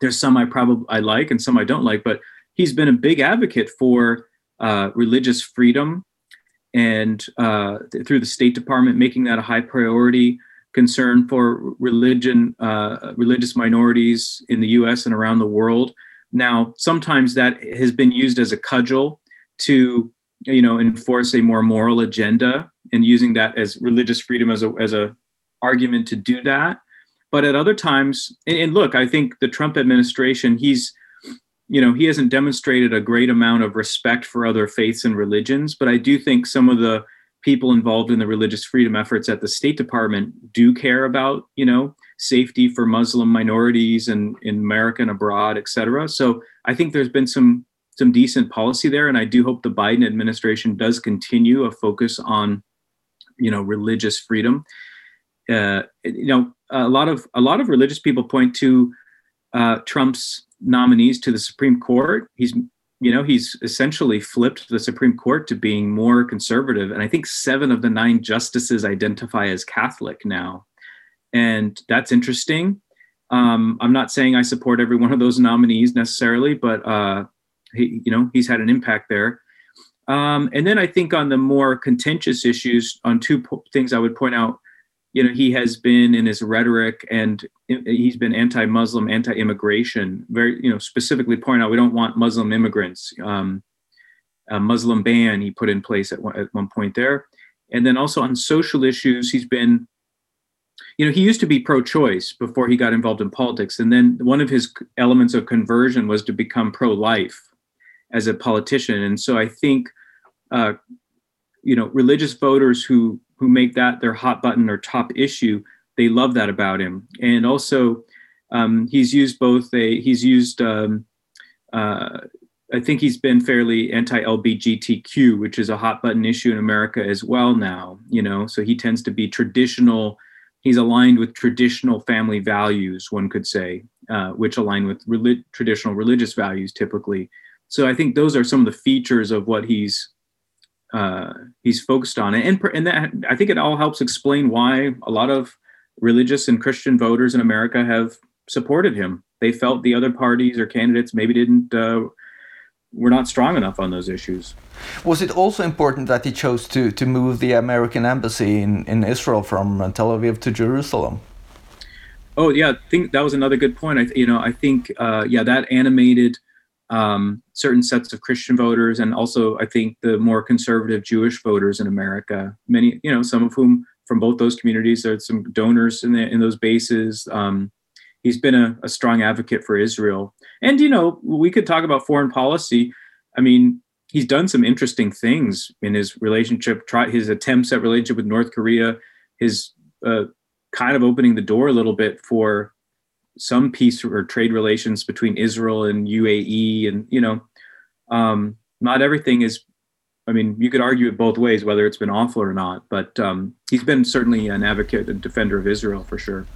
there's some I probably I like and some I don't like, but he's been a big advocate for uh, religious freedom and uh, th- through the State Department making that a high priority concern for religion, uh, religious minorities in the U.S. and around the world. Now, sometimes that has been used as a cudgel to you know enforce a more moral agenda and using that as religious freedom as a as a argument to do that. But at other times and, and look i think the trump administration he's you know he hasn't demonstrated a great amount of respect for other faiths and religions but i do think some of the people involved in the religious freedom efforts at the state department do care about you know safety for muslim minorities and in america and abroad et cetera. So i think there's been some some decent policy there. And i do hope the biden administration does continue a focus on you know religious freedom. Uh, you know a lot of a lot of religious people point to uh, trump's nominees to the supreme court. He's you know he's essentially flipped the supreme court to being more conservative. And i think seven of the nine justices identify as catholic now. And that's interesting. Um, i'm not saying i support every one of those nominees necessarily but uh, he, you know, he's had an impact there. Um, and then I think on the more contentious issues, on two po- things I would point out, you know, he has been in his rhetoric and he's been anti-Muslim, anti-immigration. Very, you know, specifically point out we don't want Muslim immigrants. Um, a Muslim ban he put in place at one, at one point there, and then also on social issues, he's been you know, he used to be pro-choice before he got involved in politics, and then one of his elements of conversion was to become pro-life as a politician. And so I think, uh, you know, religious voters who who make that their hot button or top issue, they love that about him. And also, um, he's used both a he's used. Um, uh, I think he's been fairly anti-LBGTQ, which is a hot button issue in America as well now. You know, so he tends to be traditional. He's aligned with traditional family values, one could say, uh, which align with relig- traditional religious values typically. So I think those are some of the features of what he's uh, he's focused on, and and that I think it all helps explain why a lot of religious and Christian voters in America have supported him. They felt the other parties or candidates maybe didn't uh, were not strong enough on those issues. Was it also important that he chose to to move the American embassy in in Israel from Tel Aviv to Jerusalem? Oh yeah, I think that was another good point. I you know I think uh, yeah that animated um, certain sets of Christian voters, and also I think the more conservative Jewish voters in America. Many, you know, some of whom from both those communities. are some donors in the, in those bases. Um, he's been a, a, strong advocate for Israel, and you know, we could talk about foreign policy. I mean, he's done some interesting things in his relationship, try his attempts at relationship with North Korea, his uh, kind of opening the door a little bit for some peace or trade relations between Israel and UAE, and you know, um, not everything is. I mean, you could argue it both ways whether it's been awful or not, but um, he's been certainly an advocate and defender of Israel for sure.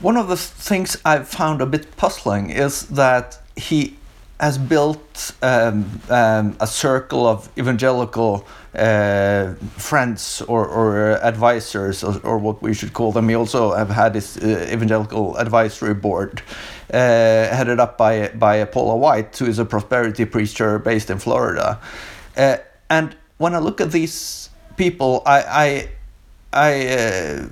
One of the things I've found a bit puzzling is that he has built um, um, a circle of evangelical uh, friends or, or advisors, or, or, what we should call them. He also have had this uh, evangelical advisory board uh, headed up by by Paula White, who is a prosperity preacher based in Florida. Uh, and when I look at these people, I I, I uh,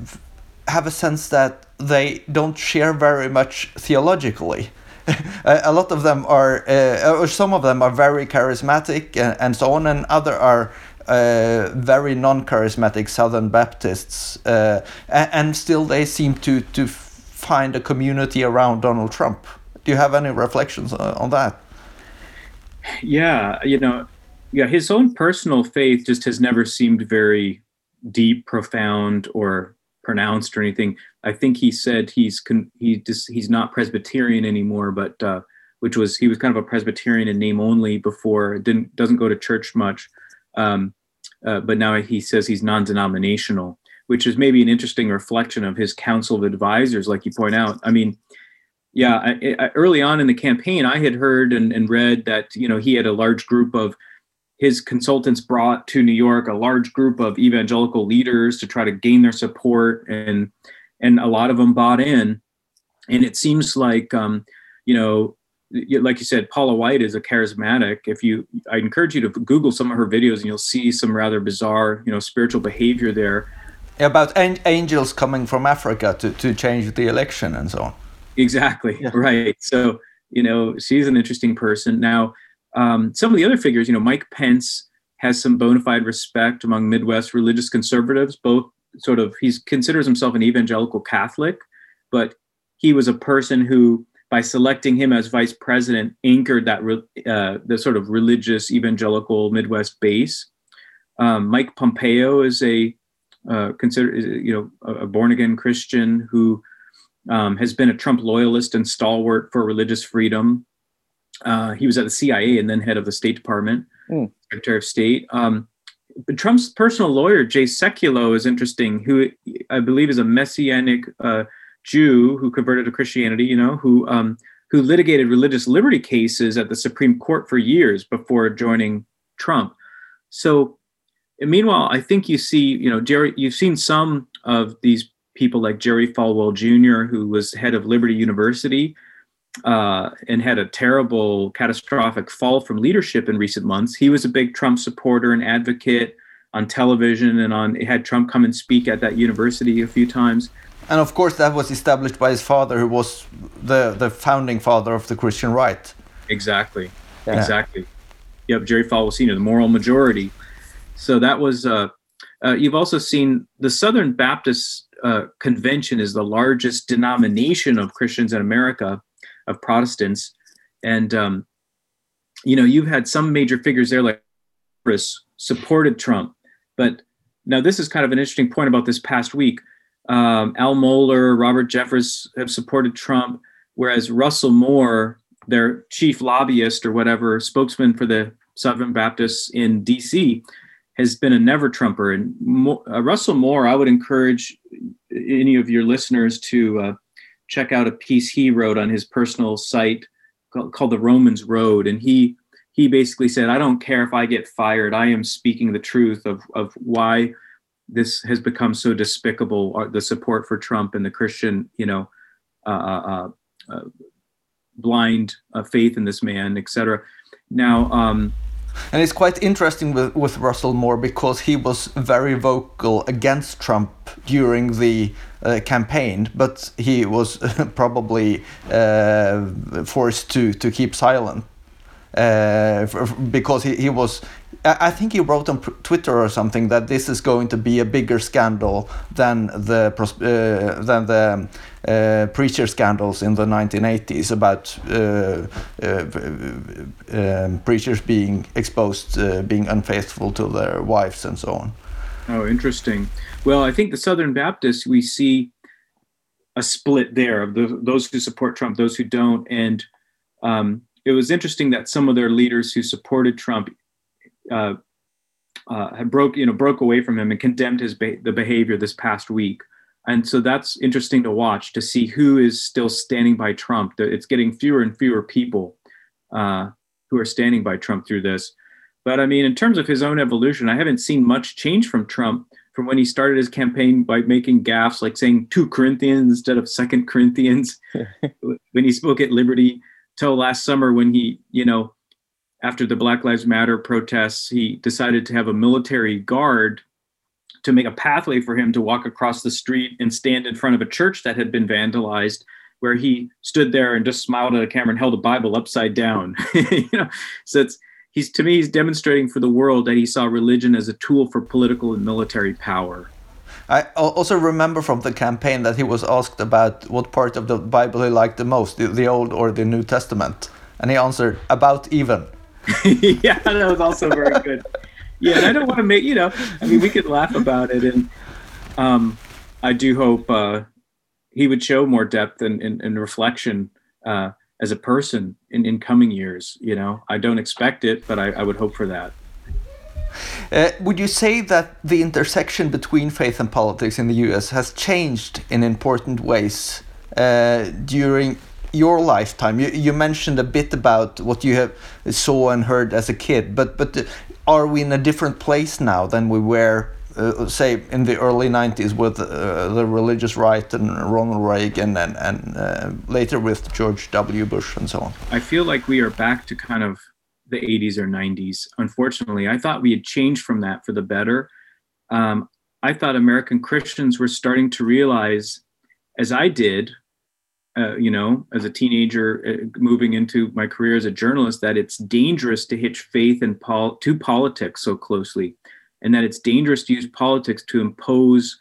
have a sense that they don't share very much theologically. a lot of them are, uh, or some of them are very charismatic and, and so on, and other are uh, very non-charismatic Southern Baptists, uh, and still they seem to to find a community around Donald Trump. Do you have any reflections on that? Yeah, you know, yeah, his own personal faith just has never seemed very deep, profound, or pronounced or anything. I think he said he's con- he just he's not Presbyterian anymore, but uh, which was he was kind of a Presbyterian in name only before. Didn't doesn't go to church much, um, uh, but now he says he's non-denominational, which is maybe an interesting reflection of his council of advisors, like you point out. I mean, yeah, I, I, early on in the campaign, I had heard and, and read that you know he had a large group of his consultants brought to New York a large group of evangelical leaders to try to gain their support, and and a lot of them bought in. And it seems like, um, you know, like you said, Paula White is a charismatic. If you, I encourage you to Google some of her videos, and you'll see some rather bizarre, you know, spiritual behavior there. About angels coming from Africa to to change the election and so on. Exactly yeah. right. So you know, she's an interesting person. Now, um, some of the other figures, you know, Mike Pence has some bona fide respect among Midwest religious conservatives. Both sort of he considers himself an evangelical Catholic, but he was a person who, by selecting him as vice president, anchored that uh, the sort of religious evangelical Midwest base. Um, Mike Pompeo is a uh, consider you know a born again Christian who um, has been a Trump loyalist and stalwart for religious freedom. Uh, he was at the CIA and then head of the State Department, mm. Secretary of State. Um, Trump's personal lawyer, Jay Sekulow, is interesting, who I believe is a messianic uh, Jew who converted to Christianity, you know, who um, who litigated religious liberty cases at the Supreme Court for years before joining Trump. So, meanwhile, I think you see, you know, Jerry, you've seen some of these people like Jerry Falwell Jr., who was head of Liberty University uh, and had a terrible, catastrophic fall from leadership in recent months. He was a big Trump supporter and advocate on television and on had Trump come and speak at that university a few times. And of course, that was established by his father, who was the the founding father of the Christian right. Exactly. Yeah. Exactly. Yep, Jerry Falwell Sr., the moral majority. So that was. Uh, uh, you've also seen the Southern Baptist uh, Convention is the largest denomination of Christians in America, of Protestants, and um, you know you've had some major figures there like Chris supported Trump, but now this is kind of an interesting point about this past week. Um, Al Mohler, Robert Jeffress have supported Trump, whereas Russell Moore, their chief lobbyist or whatever, spokesman for the Southern Baptists in D.C., has been a never Trumper. And Mo- uh, Russell Moore, I would encourage any of your listeners to uh, check out a piece he wrote on his personal site called, the Romans Road, and he he basically said, "I don't care if I get fired. I am speaking the truth of of why." this has become so despicable uh, the support for trump and the christian you know uh, uh, uh, uh blind uh, faith in this man etc now um, and it's quite interesting with, with Russell Moore because he was very vocal against Trump during the uh, campaign, but he was probably uh, forced to, to keep silent uh, because he, he was I think he wrote on Twitter or something that this is going to be a bigger scandal than the uh, than the uh, preacher scandals in the 1980s about uh, uh um, preachers being exposed, uh, being unfaithful to their wives, and so on. Oh, interesting. Well, I think the Southern Baptists we see a split there of the, those who support Trump, those who don't, and um, it was interesting that some of their leaders who supported Trump uh, uh, had broke you know broke away from him and condemned his the behavior this past week. And so that's interesting to watch to see who is still standing by Trump. It's getting fewer and fewer people uh, who are standing by Trump through this. But I mean, in terms of his own evolution, I haven't seen much change from Trump from when he started his campaign by making gaffes like saying two Corinthians instead of second Corinthians when he spoke at Liberty till last summer when he, you know, after the Black Lives Matter protests, he decided to have a military guard to make a pathway for him to walk across the street and stand in front of a church that had been vandalized where he stood there and just smiled at a camera and held a bible upside down you know so it's he's to me he's demonstrating for the world that he saw religion as a tool for political and military power I also remember from the campaign that he was asked about what part of the Bible he liked the most, the, the Old or the New Testament, and he answered about even. yeah, that was also very good. Yeah, and I don't want to make you know. I mean, we could laugh about it, and um, I do hope uh, he would show more depth and, and, and reflection uh, as a person in, in coming years. You know, I don't expect it, but I, I would hope for that. Uh, would you say that the intersection between faith and politics in the US has changed in important ways uh, during your lifetime? You, you mentioned a bit about what you have saw and heard as a kid, but but uh, are we in a different place now than we were, uh, say, in the early '90s with uh, the religious right and Ronald Reagan, and and uh, later with George W. Bush and so on? I feel like we are back to kind of the 80s or 90s. Unfortunately, I thought we had changed from that for the better. Um, I thought American Christians were starting to realize, as I did uh, you know, as a teenager, uh, moving into my career as a journalist, that it's dangerous to hitch faith and pol- to politics so closely, and that it's dangerous to use politics to impose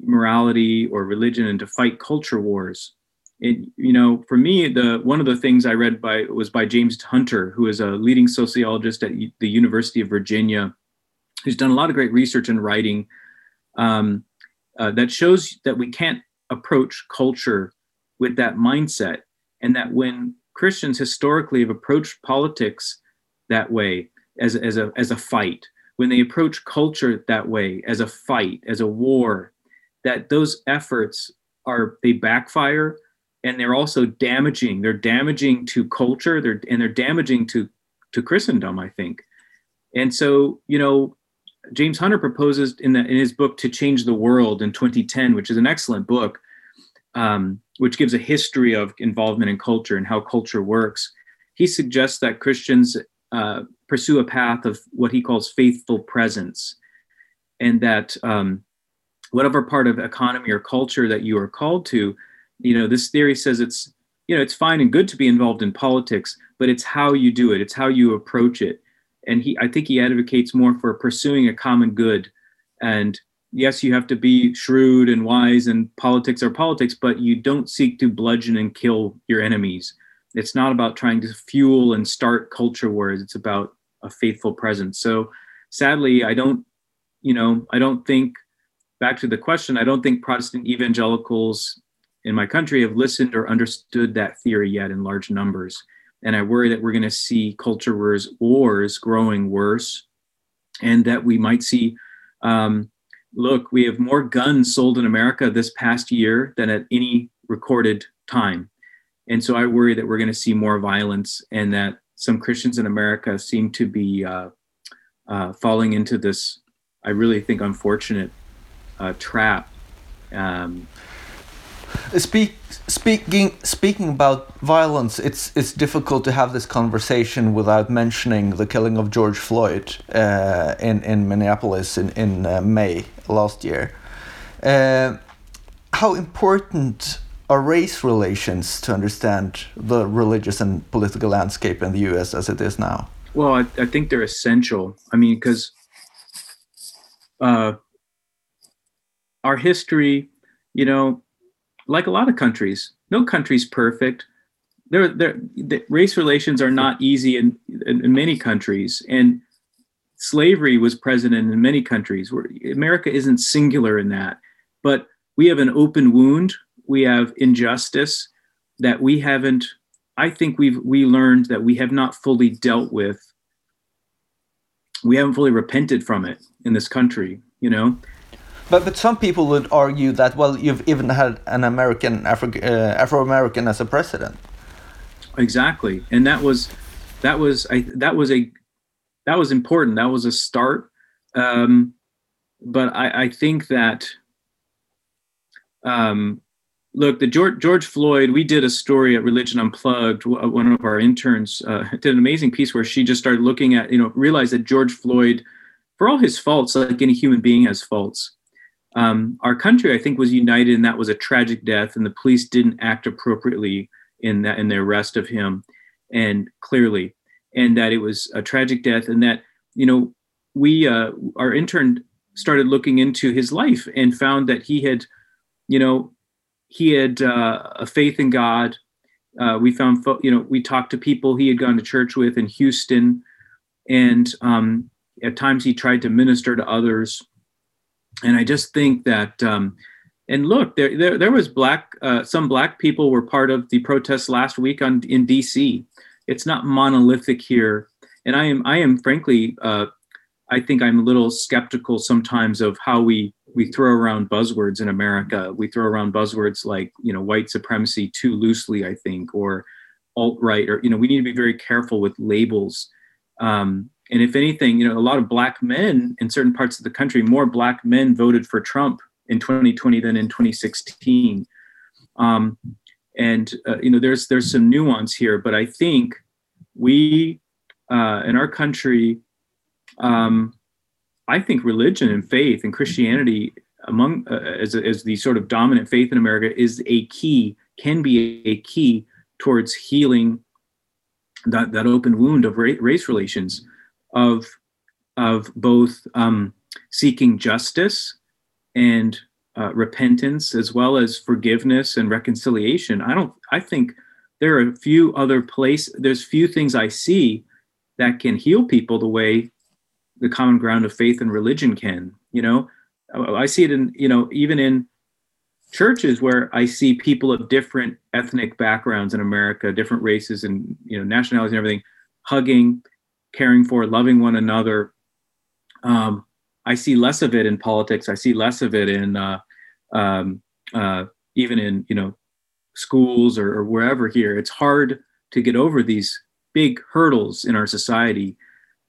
morality or religion and to fight culture wars. It, you know, for me, the one of the things I read by was by James Hunter, who is a leading sociologist at the University of Virginia, who's done a lot of great research and writing um, uh, that shows that we can't approach culture with that mindset, and that when Christians historically have approached politics that way as, as a as a fight, when they approach culture that way as a fight, as a war, that those efforts are they backfire and they're also damaging. They're damaging to culture they're and they're damaging to to christendom i think. And so you know james hunter proposes in the in his book to change the world in 2010 which is an excellent book um, which gives a history of involvement in culture and how culture works he suggests that christians uh, pursue a path of what he calls faithful presence and that um, whatever part of economy or culture that you are called to you know this theory says it's you know it's fine and good to be involved in politics but it's how you do it. It's how you approach it. And he i think he advocates more for pursuing a common good and yes you have to be shrewd and wise and politics are politics but you don't seek to bludgeon and kill your enemies it's not about trying to fuel and start culture wars it's about a faithful presence so sadly i don't you know i don't think back to the question, I don't think Protestant evangelicals in my country have listened or understood that theory yet in large numbers. And I worry that we're going to see culture wars, wars growing worse, and that we might see. Um, look, we have more guns sold in America this past year than at any recorded time. And so I worry that we're going to see more violence and that some Christians in America seem to be uh, uh, falling into this, I really think, unfortunate uh, trap. Um, Speak, speaking speaking about violence, it's it's difficult to have this conversation without mentioning the killing of George Floyd uh, in in Minneapolis in in uh, May last year. Uh, how important are race relations to understand the religious and political landscape in the U.S. as it is now? Well, I, I think they're essential. I mean, because uh, our history, you know, like a lot of countries, no country's perfect. There, there, the race relations are not easy in, in, in many countries, and slavery was present in many countries. Where America isn't singular in that, but we have an open wound. We have injustice that we haven't. I think we've we learned that we have not fully dealt with. We haven't fully repented from it in this country. You know, but but some people would argue that well, you've even had an American Afro uh, Afro American as a president. Exactly, and that was that was I that was a that was important. That was a start. Um, but I, I think that um, look, the George, George Floyd, we did a story at Religion Unplugged. One of our interns uh, did an amazing piece where she just started looking at, you know, realized that George Floyd, for all his faults, like any human being has faults, um, our country, I think, was united, and that was a tragic death, and the police didn't act appropriately in that in the arrest of him, and clearly, and that it was a tragic death, and that you know we uh, our intern started looking into his life and found that he had, you know, he had uh, a faith in God. Uh, we found, you know, we talked to people he had gone to church with in Houston, and um, at times he tried to minister to others and I just think that, um, and look, there, there, there was black, uh, some black people were part of the protests last week on in D.C. It's not monolithic here, and I am, I am frankly, uh, I think I'm a little skeptical sometimes of how we we throw around buzzwords in America. We throw around buzzwords like you know white supremacy too loosely, I think, or alt right, or you know we need to be very careful with labels. Um, and if anything, you know, a lot of black men in certain parts of the country, more black men voted for Trump in 2020 than in 2016. Um, and uh, you know, there's there's some nuance here, but I think we uh, in our country, um, I think religion and faith and Christianity among uh, as, as the sort of dominant faith in America is a key can be a key towards healing that, that open wound of race relations, of, of both um, seeking justice and uh, repentance as well as forgiveness and reconciliation. I don't. I think there are a few other place. There's few things I see that can heal people the way the common ground of faith and religion can. You know, I see it in you know even in churches where I see people of different ethnic backgrounds in America, different races and you know nationalities and everything, hugging, caring for, loving one another. Um, I see less of it in politics. I see less of it in uh, um, uh, even in you know schools or, or, wherever here. It's hard to get over these big hurdles in our society.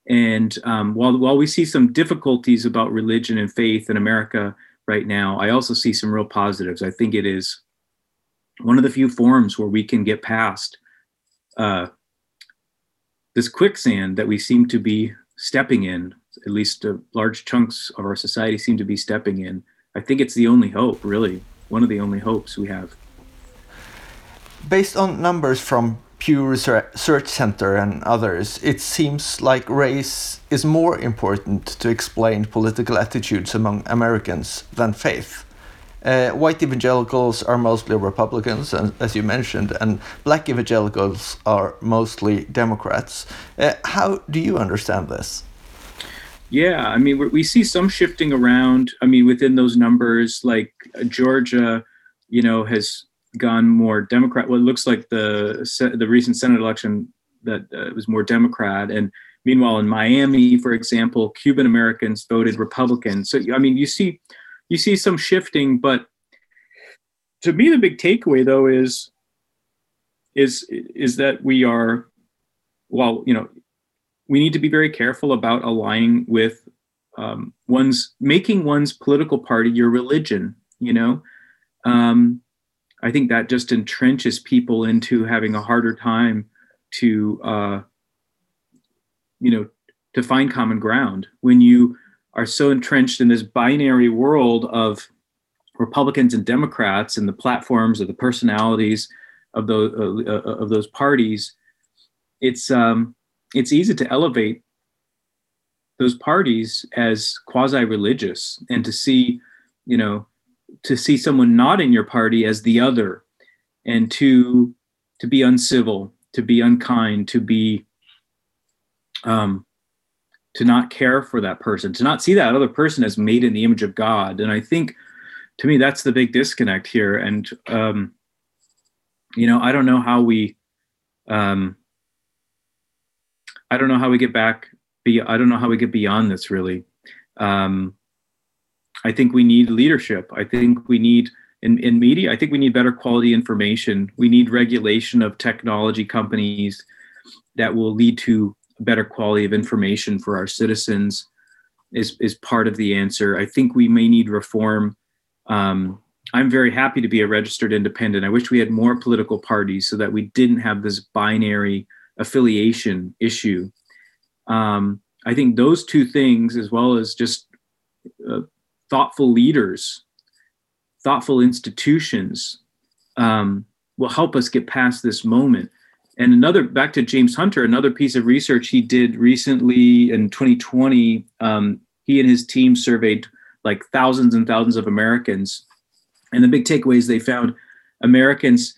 And um, while while we see some difficulties about religion and faith in America right now, I also see some real positives. I think it is one of the few forums where we can get past uh, this quicksand that we seem to be stepping in at least uh, large chunks of our society seem to be stepping in. I think it's the only hope, really, one of the only hopes we have. Based on numbers from Pew Research Center and others, it seems like race is more important to explain political attitudes among Americans than faith. Uh, white evangelicals are mostly Republicans, and, as you mentioned, and black evangelicals are mostly Democrats. Uh, how do you understand this? Yeah, I mean, we see some shifting around. I mean, within those numbers, like uh, Georgia, you know, has gone more Democrat. Well, it looks like the the recent Senate election that uh, was more Democrat, and meanwhile in Miami, for example, Cuban Americans voted Republican. So I mean, you see, you see some shifting, but to me, the big takeaway though is is is that we are, well, you know, we need to be very careful about aligning with um, one's making one's political party your religion. You know, um, I think that just entrenches people into having a harder time to, uh, you know, to find common ground when you are so entrenched in this binary world of Republicans and Democrats and the platforms or the personalities of those uh, uh, of those parties. It's um, it's easy to elevate those parties as quasi religious and to see, you know, to see someone not in your party as the other and to to be uncivil, to be unkind, to be um, to not care for that person, to not see that other person as made in the image of God. And I think to me that's the big disconnect here. And um, you know, I don't know how we um, I don't know how we get back. Be, I don't know how we get beyond this really. Um, I think we need leadership. I think we need in, in media. I think we need better quality information. We need regulation of technology companies that will lead to better quality of information for our citizens. Is is part of the answer. I think we may need reform. Um, I'm very happy to be a registered independent. I wish we had more political parties so that we didn't have this binary affiliation issue. Um, I think those two things, as well as just uh, thoughtful leaders, thoughtful institutions, um, will help us get past this moment. And another, back to James Hunter, another piece of research he did recently in 2020, um, he and his team surveyed like thousands and thousands of Americans. And the big takeaways they found Americans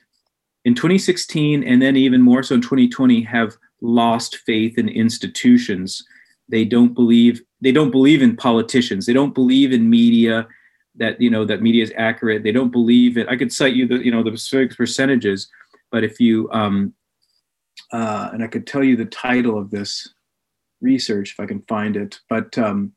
in 2016 and then even more so in 2020 have lost faith in institutions. They don't believe they don't believe in politicians. They don't believe in media that you know that media is accurate. They don't believe it i could cite you the you know the specific percentages but if you um uh and i could tell you the title of this research if i can find it but um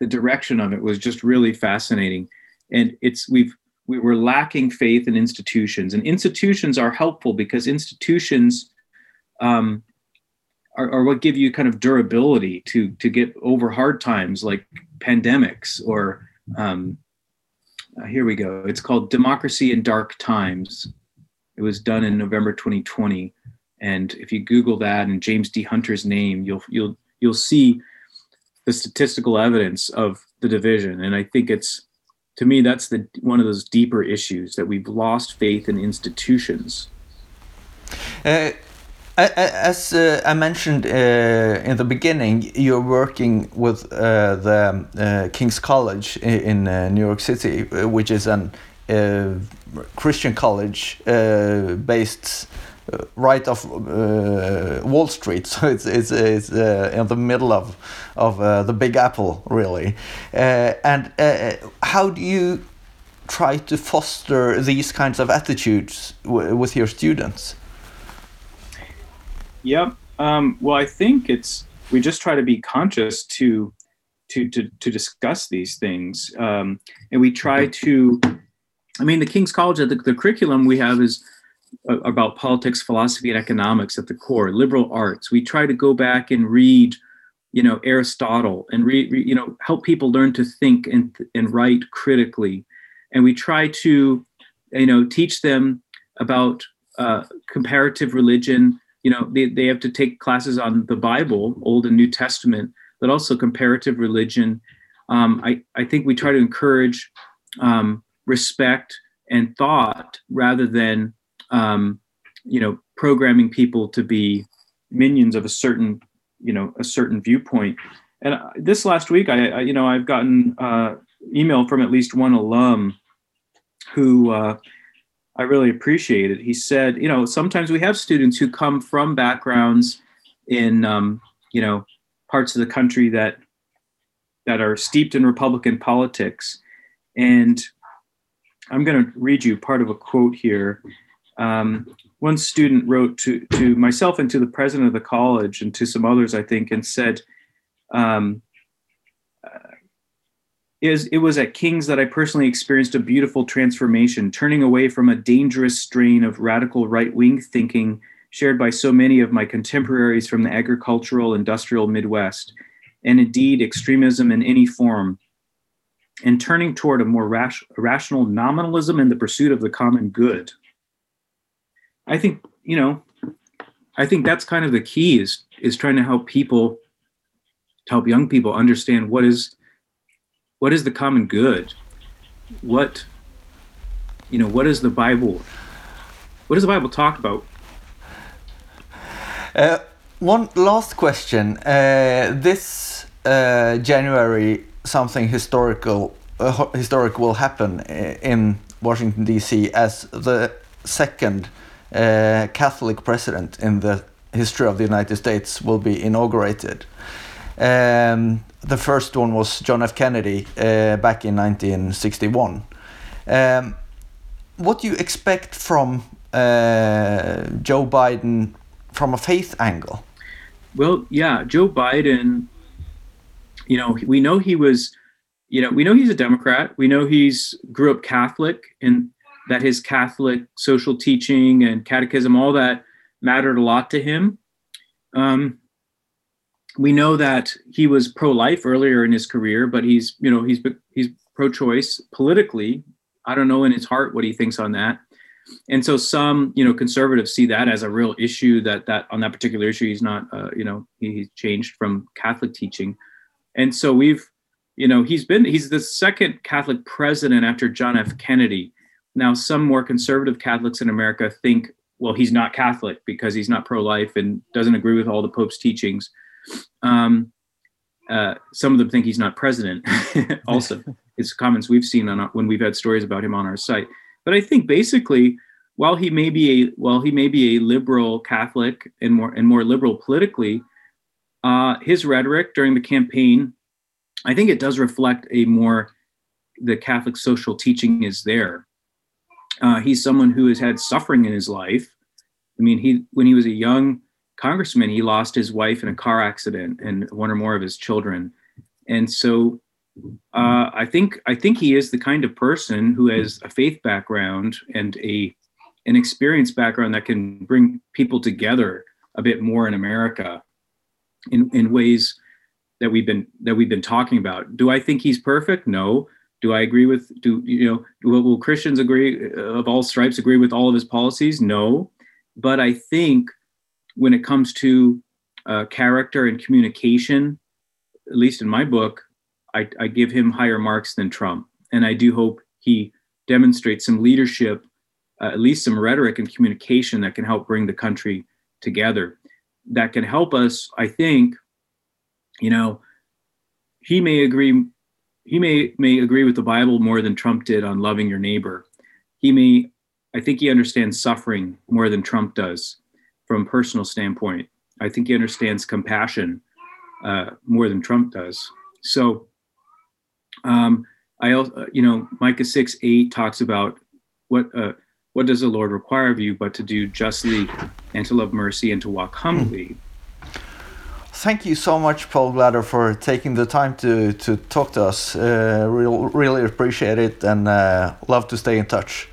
the direction of it was just really fascinating and it's we've we were lacking faith in institutions, and institutions are helpful because institutions um, are, are, what give you kind of durability to to get over hard times like pandemics or um, uh, here we go. It's called Democracy in Dark Times. It was done in November 2020, and if you Google that and James D. Hunter's name, you'll you'll you'll see the statistical evidence of the division, and I think it's to me, that's the one of those deeper issues that we've lost faith in institutions. Uh, as uh, I mentioned uh, in the beginning, you're working with uh, the uh, King's College in, in New York City, which is an Christian college based right off uh, Wall Street, so it's it's, it's uh, in the middle of of uh, the Big Apple, really. and how do you try to foster these kinds of attitudes with your students? Yep. Um, well, I think it's we just try to be conscious to to to, to discuss these things, um, and we try to. I mean, the King's College, the, the curriculum we have is about politics, philosophy, and economics at the core. Liberal arts. We try to go back and read, you know, Aristotle, and read, you know, help people learn to think and and write critically, and we try to, you know, teach them about uh, comparative religion you know they, they have to take classes on the bible old and new testament but also comparative religion um, I, I think we try to encourage um, respect and thought rather than um, you know programming people to be minions of a certain you know a certain viewpoint and uh, this last week i, I you know i've gotten uh, email from at least one alum who uh, I really appreciate it. He said, you know, sometimes we have students who come from backgrounds in, um, you know, parts of the country that that are steeped in Republican politics, and I'm going to read you part of a quote here. Um, one student wrote to to myself and to the president of the college and to some others, I think, and said. Um, is it was at King's that I personally experienced a beautiful transformation, turning away from a dangerous strain of radical right wing thinking shared by so many of my contemporaries from the agricultural industrial Midwest, and indeed extremism in any form, and turning toward a more rash, rational nominalism in the pursuit of the common good. I think, you know, I think that's kind of the key is, is trying to help people, to help young people understand what is what is the common good? What you know, what is the Bible? What does the Bible talk about? Uh, one last question. Uh, this uh, January, something historical uh, historic will happen uh, in Washington D.C. as the second uh, Catholic president in the history of the United States will be inaugurated. Um, the first one was John F. Kennedy uh, back in 1961. Um, what do you expect from uh, Joe Biden from a faith angle? Well, yeah, Joe Biden, you know, we know he was, you know, we know he's a Democrat. We know he's grew up Catholic and that his Catholic social teaching and catechism, all that mattered a lot to him. Um, we know that he was pro-life earlier in his career, but he's you know he's he's pro-choice politically. I don't know in his heart what he thinks on that. And so some you know conservatives see that as a real issue that that on that particular issue he's not uh, you know he, he's changed from Catholic teaching. And so we've you know he's been he's the second Catholic president after John F. Kennedy. Now some more conservative Catholics in America think well he's not Catholic because he's not pro-life and doesn't agree with all the Pope's teachings um, uh, some of them think he's not president. also, it's comments we've seen on when we've had stories about him on our site. But I think basically, while he may be a while he may be a liberal Catholic and more and more liberal politically, uh, his rhetoric during the campaign, I think it does reflect a more the Catholic social teaching is there. Uh, he's someone who has had suffering in his life. I mean, he when he was a young congressman, he lost his wife in a car accident and one or more of his children. And so uh, I think I think he is the kind of person who has a faith background and a an experience background that can bring people together a bit more in America in, in ways that we've been that we've been talking about. Do I think he's perfect? No. Do I agree with do you know will, will Christians agree of all stripes agree with all of his policies? No. But I think when it comes to uh, character and communication, at least in my book, I, I, give him higher marks than Trump. and I do hope he demonstrates some leadership, uh, at least some rhetoric and communication that can help bring the country together. That can help us, I think. You know, he may agree. He may may agree with the Bible more than Trump did on loving your neighbor. He may, I think, he understands suffering more than Trump does, from a personal standpoint. I think he understands compassion uh, more than Trump does. So, um, I also, you know, Micah six eight talks about what uh, what does the Lord require of you, but to do justly, and to love mercy, and to walk humbly thank you so much, Paul Glader, for taking the time to, to talk to us. Uh, real, really appreciate it and uh, love to stay in touch.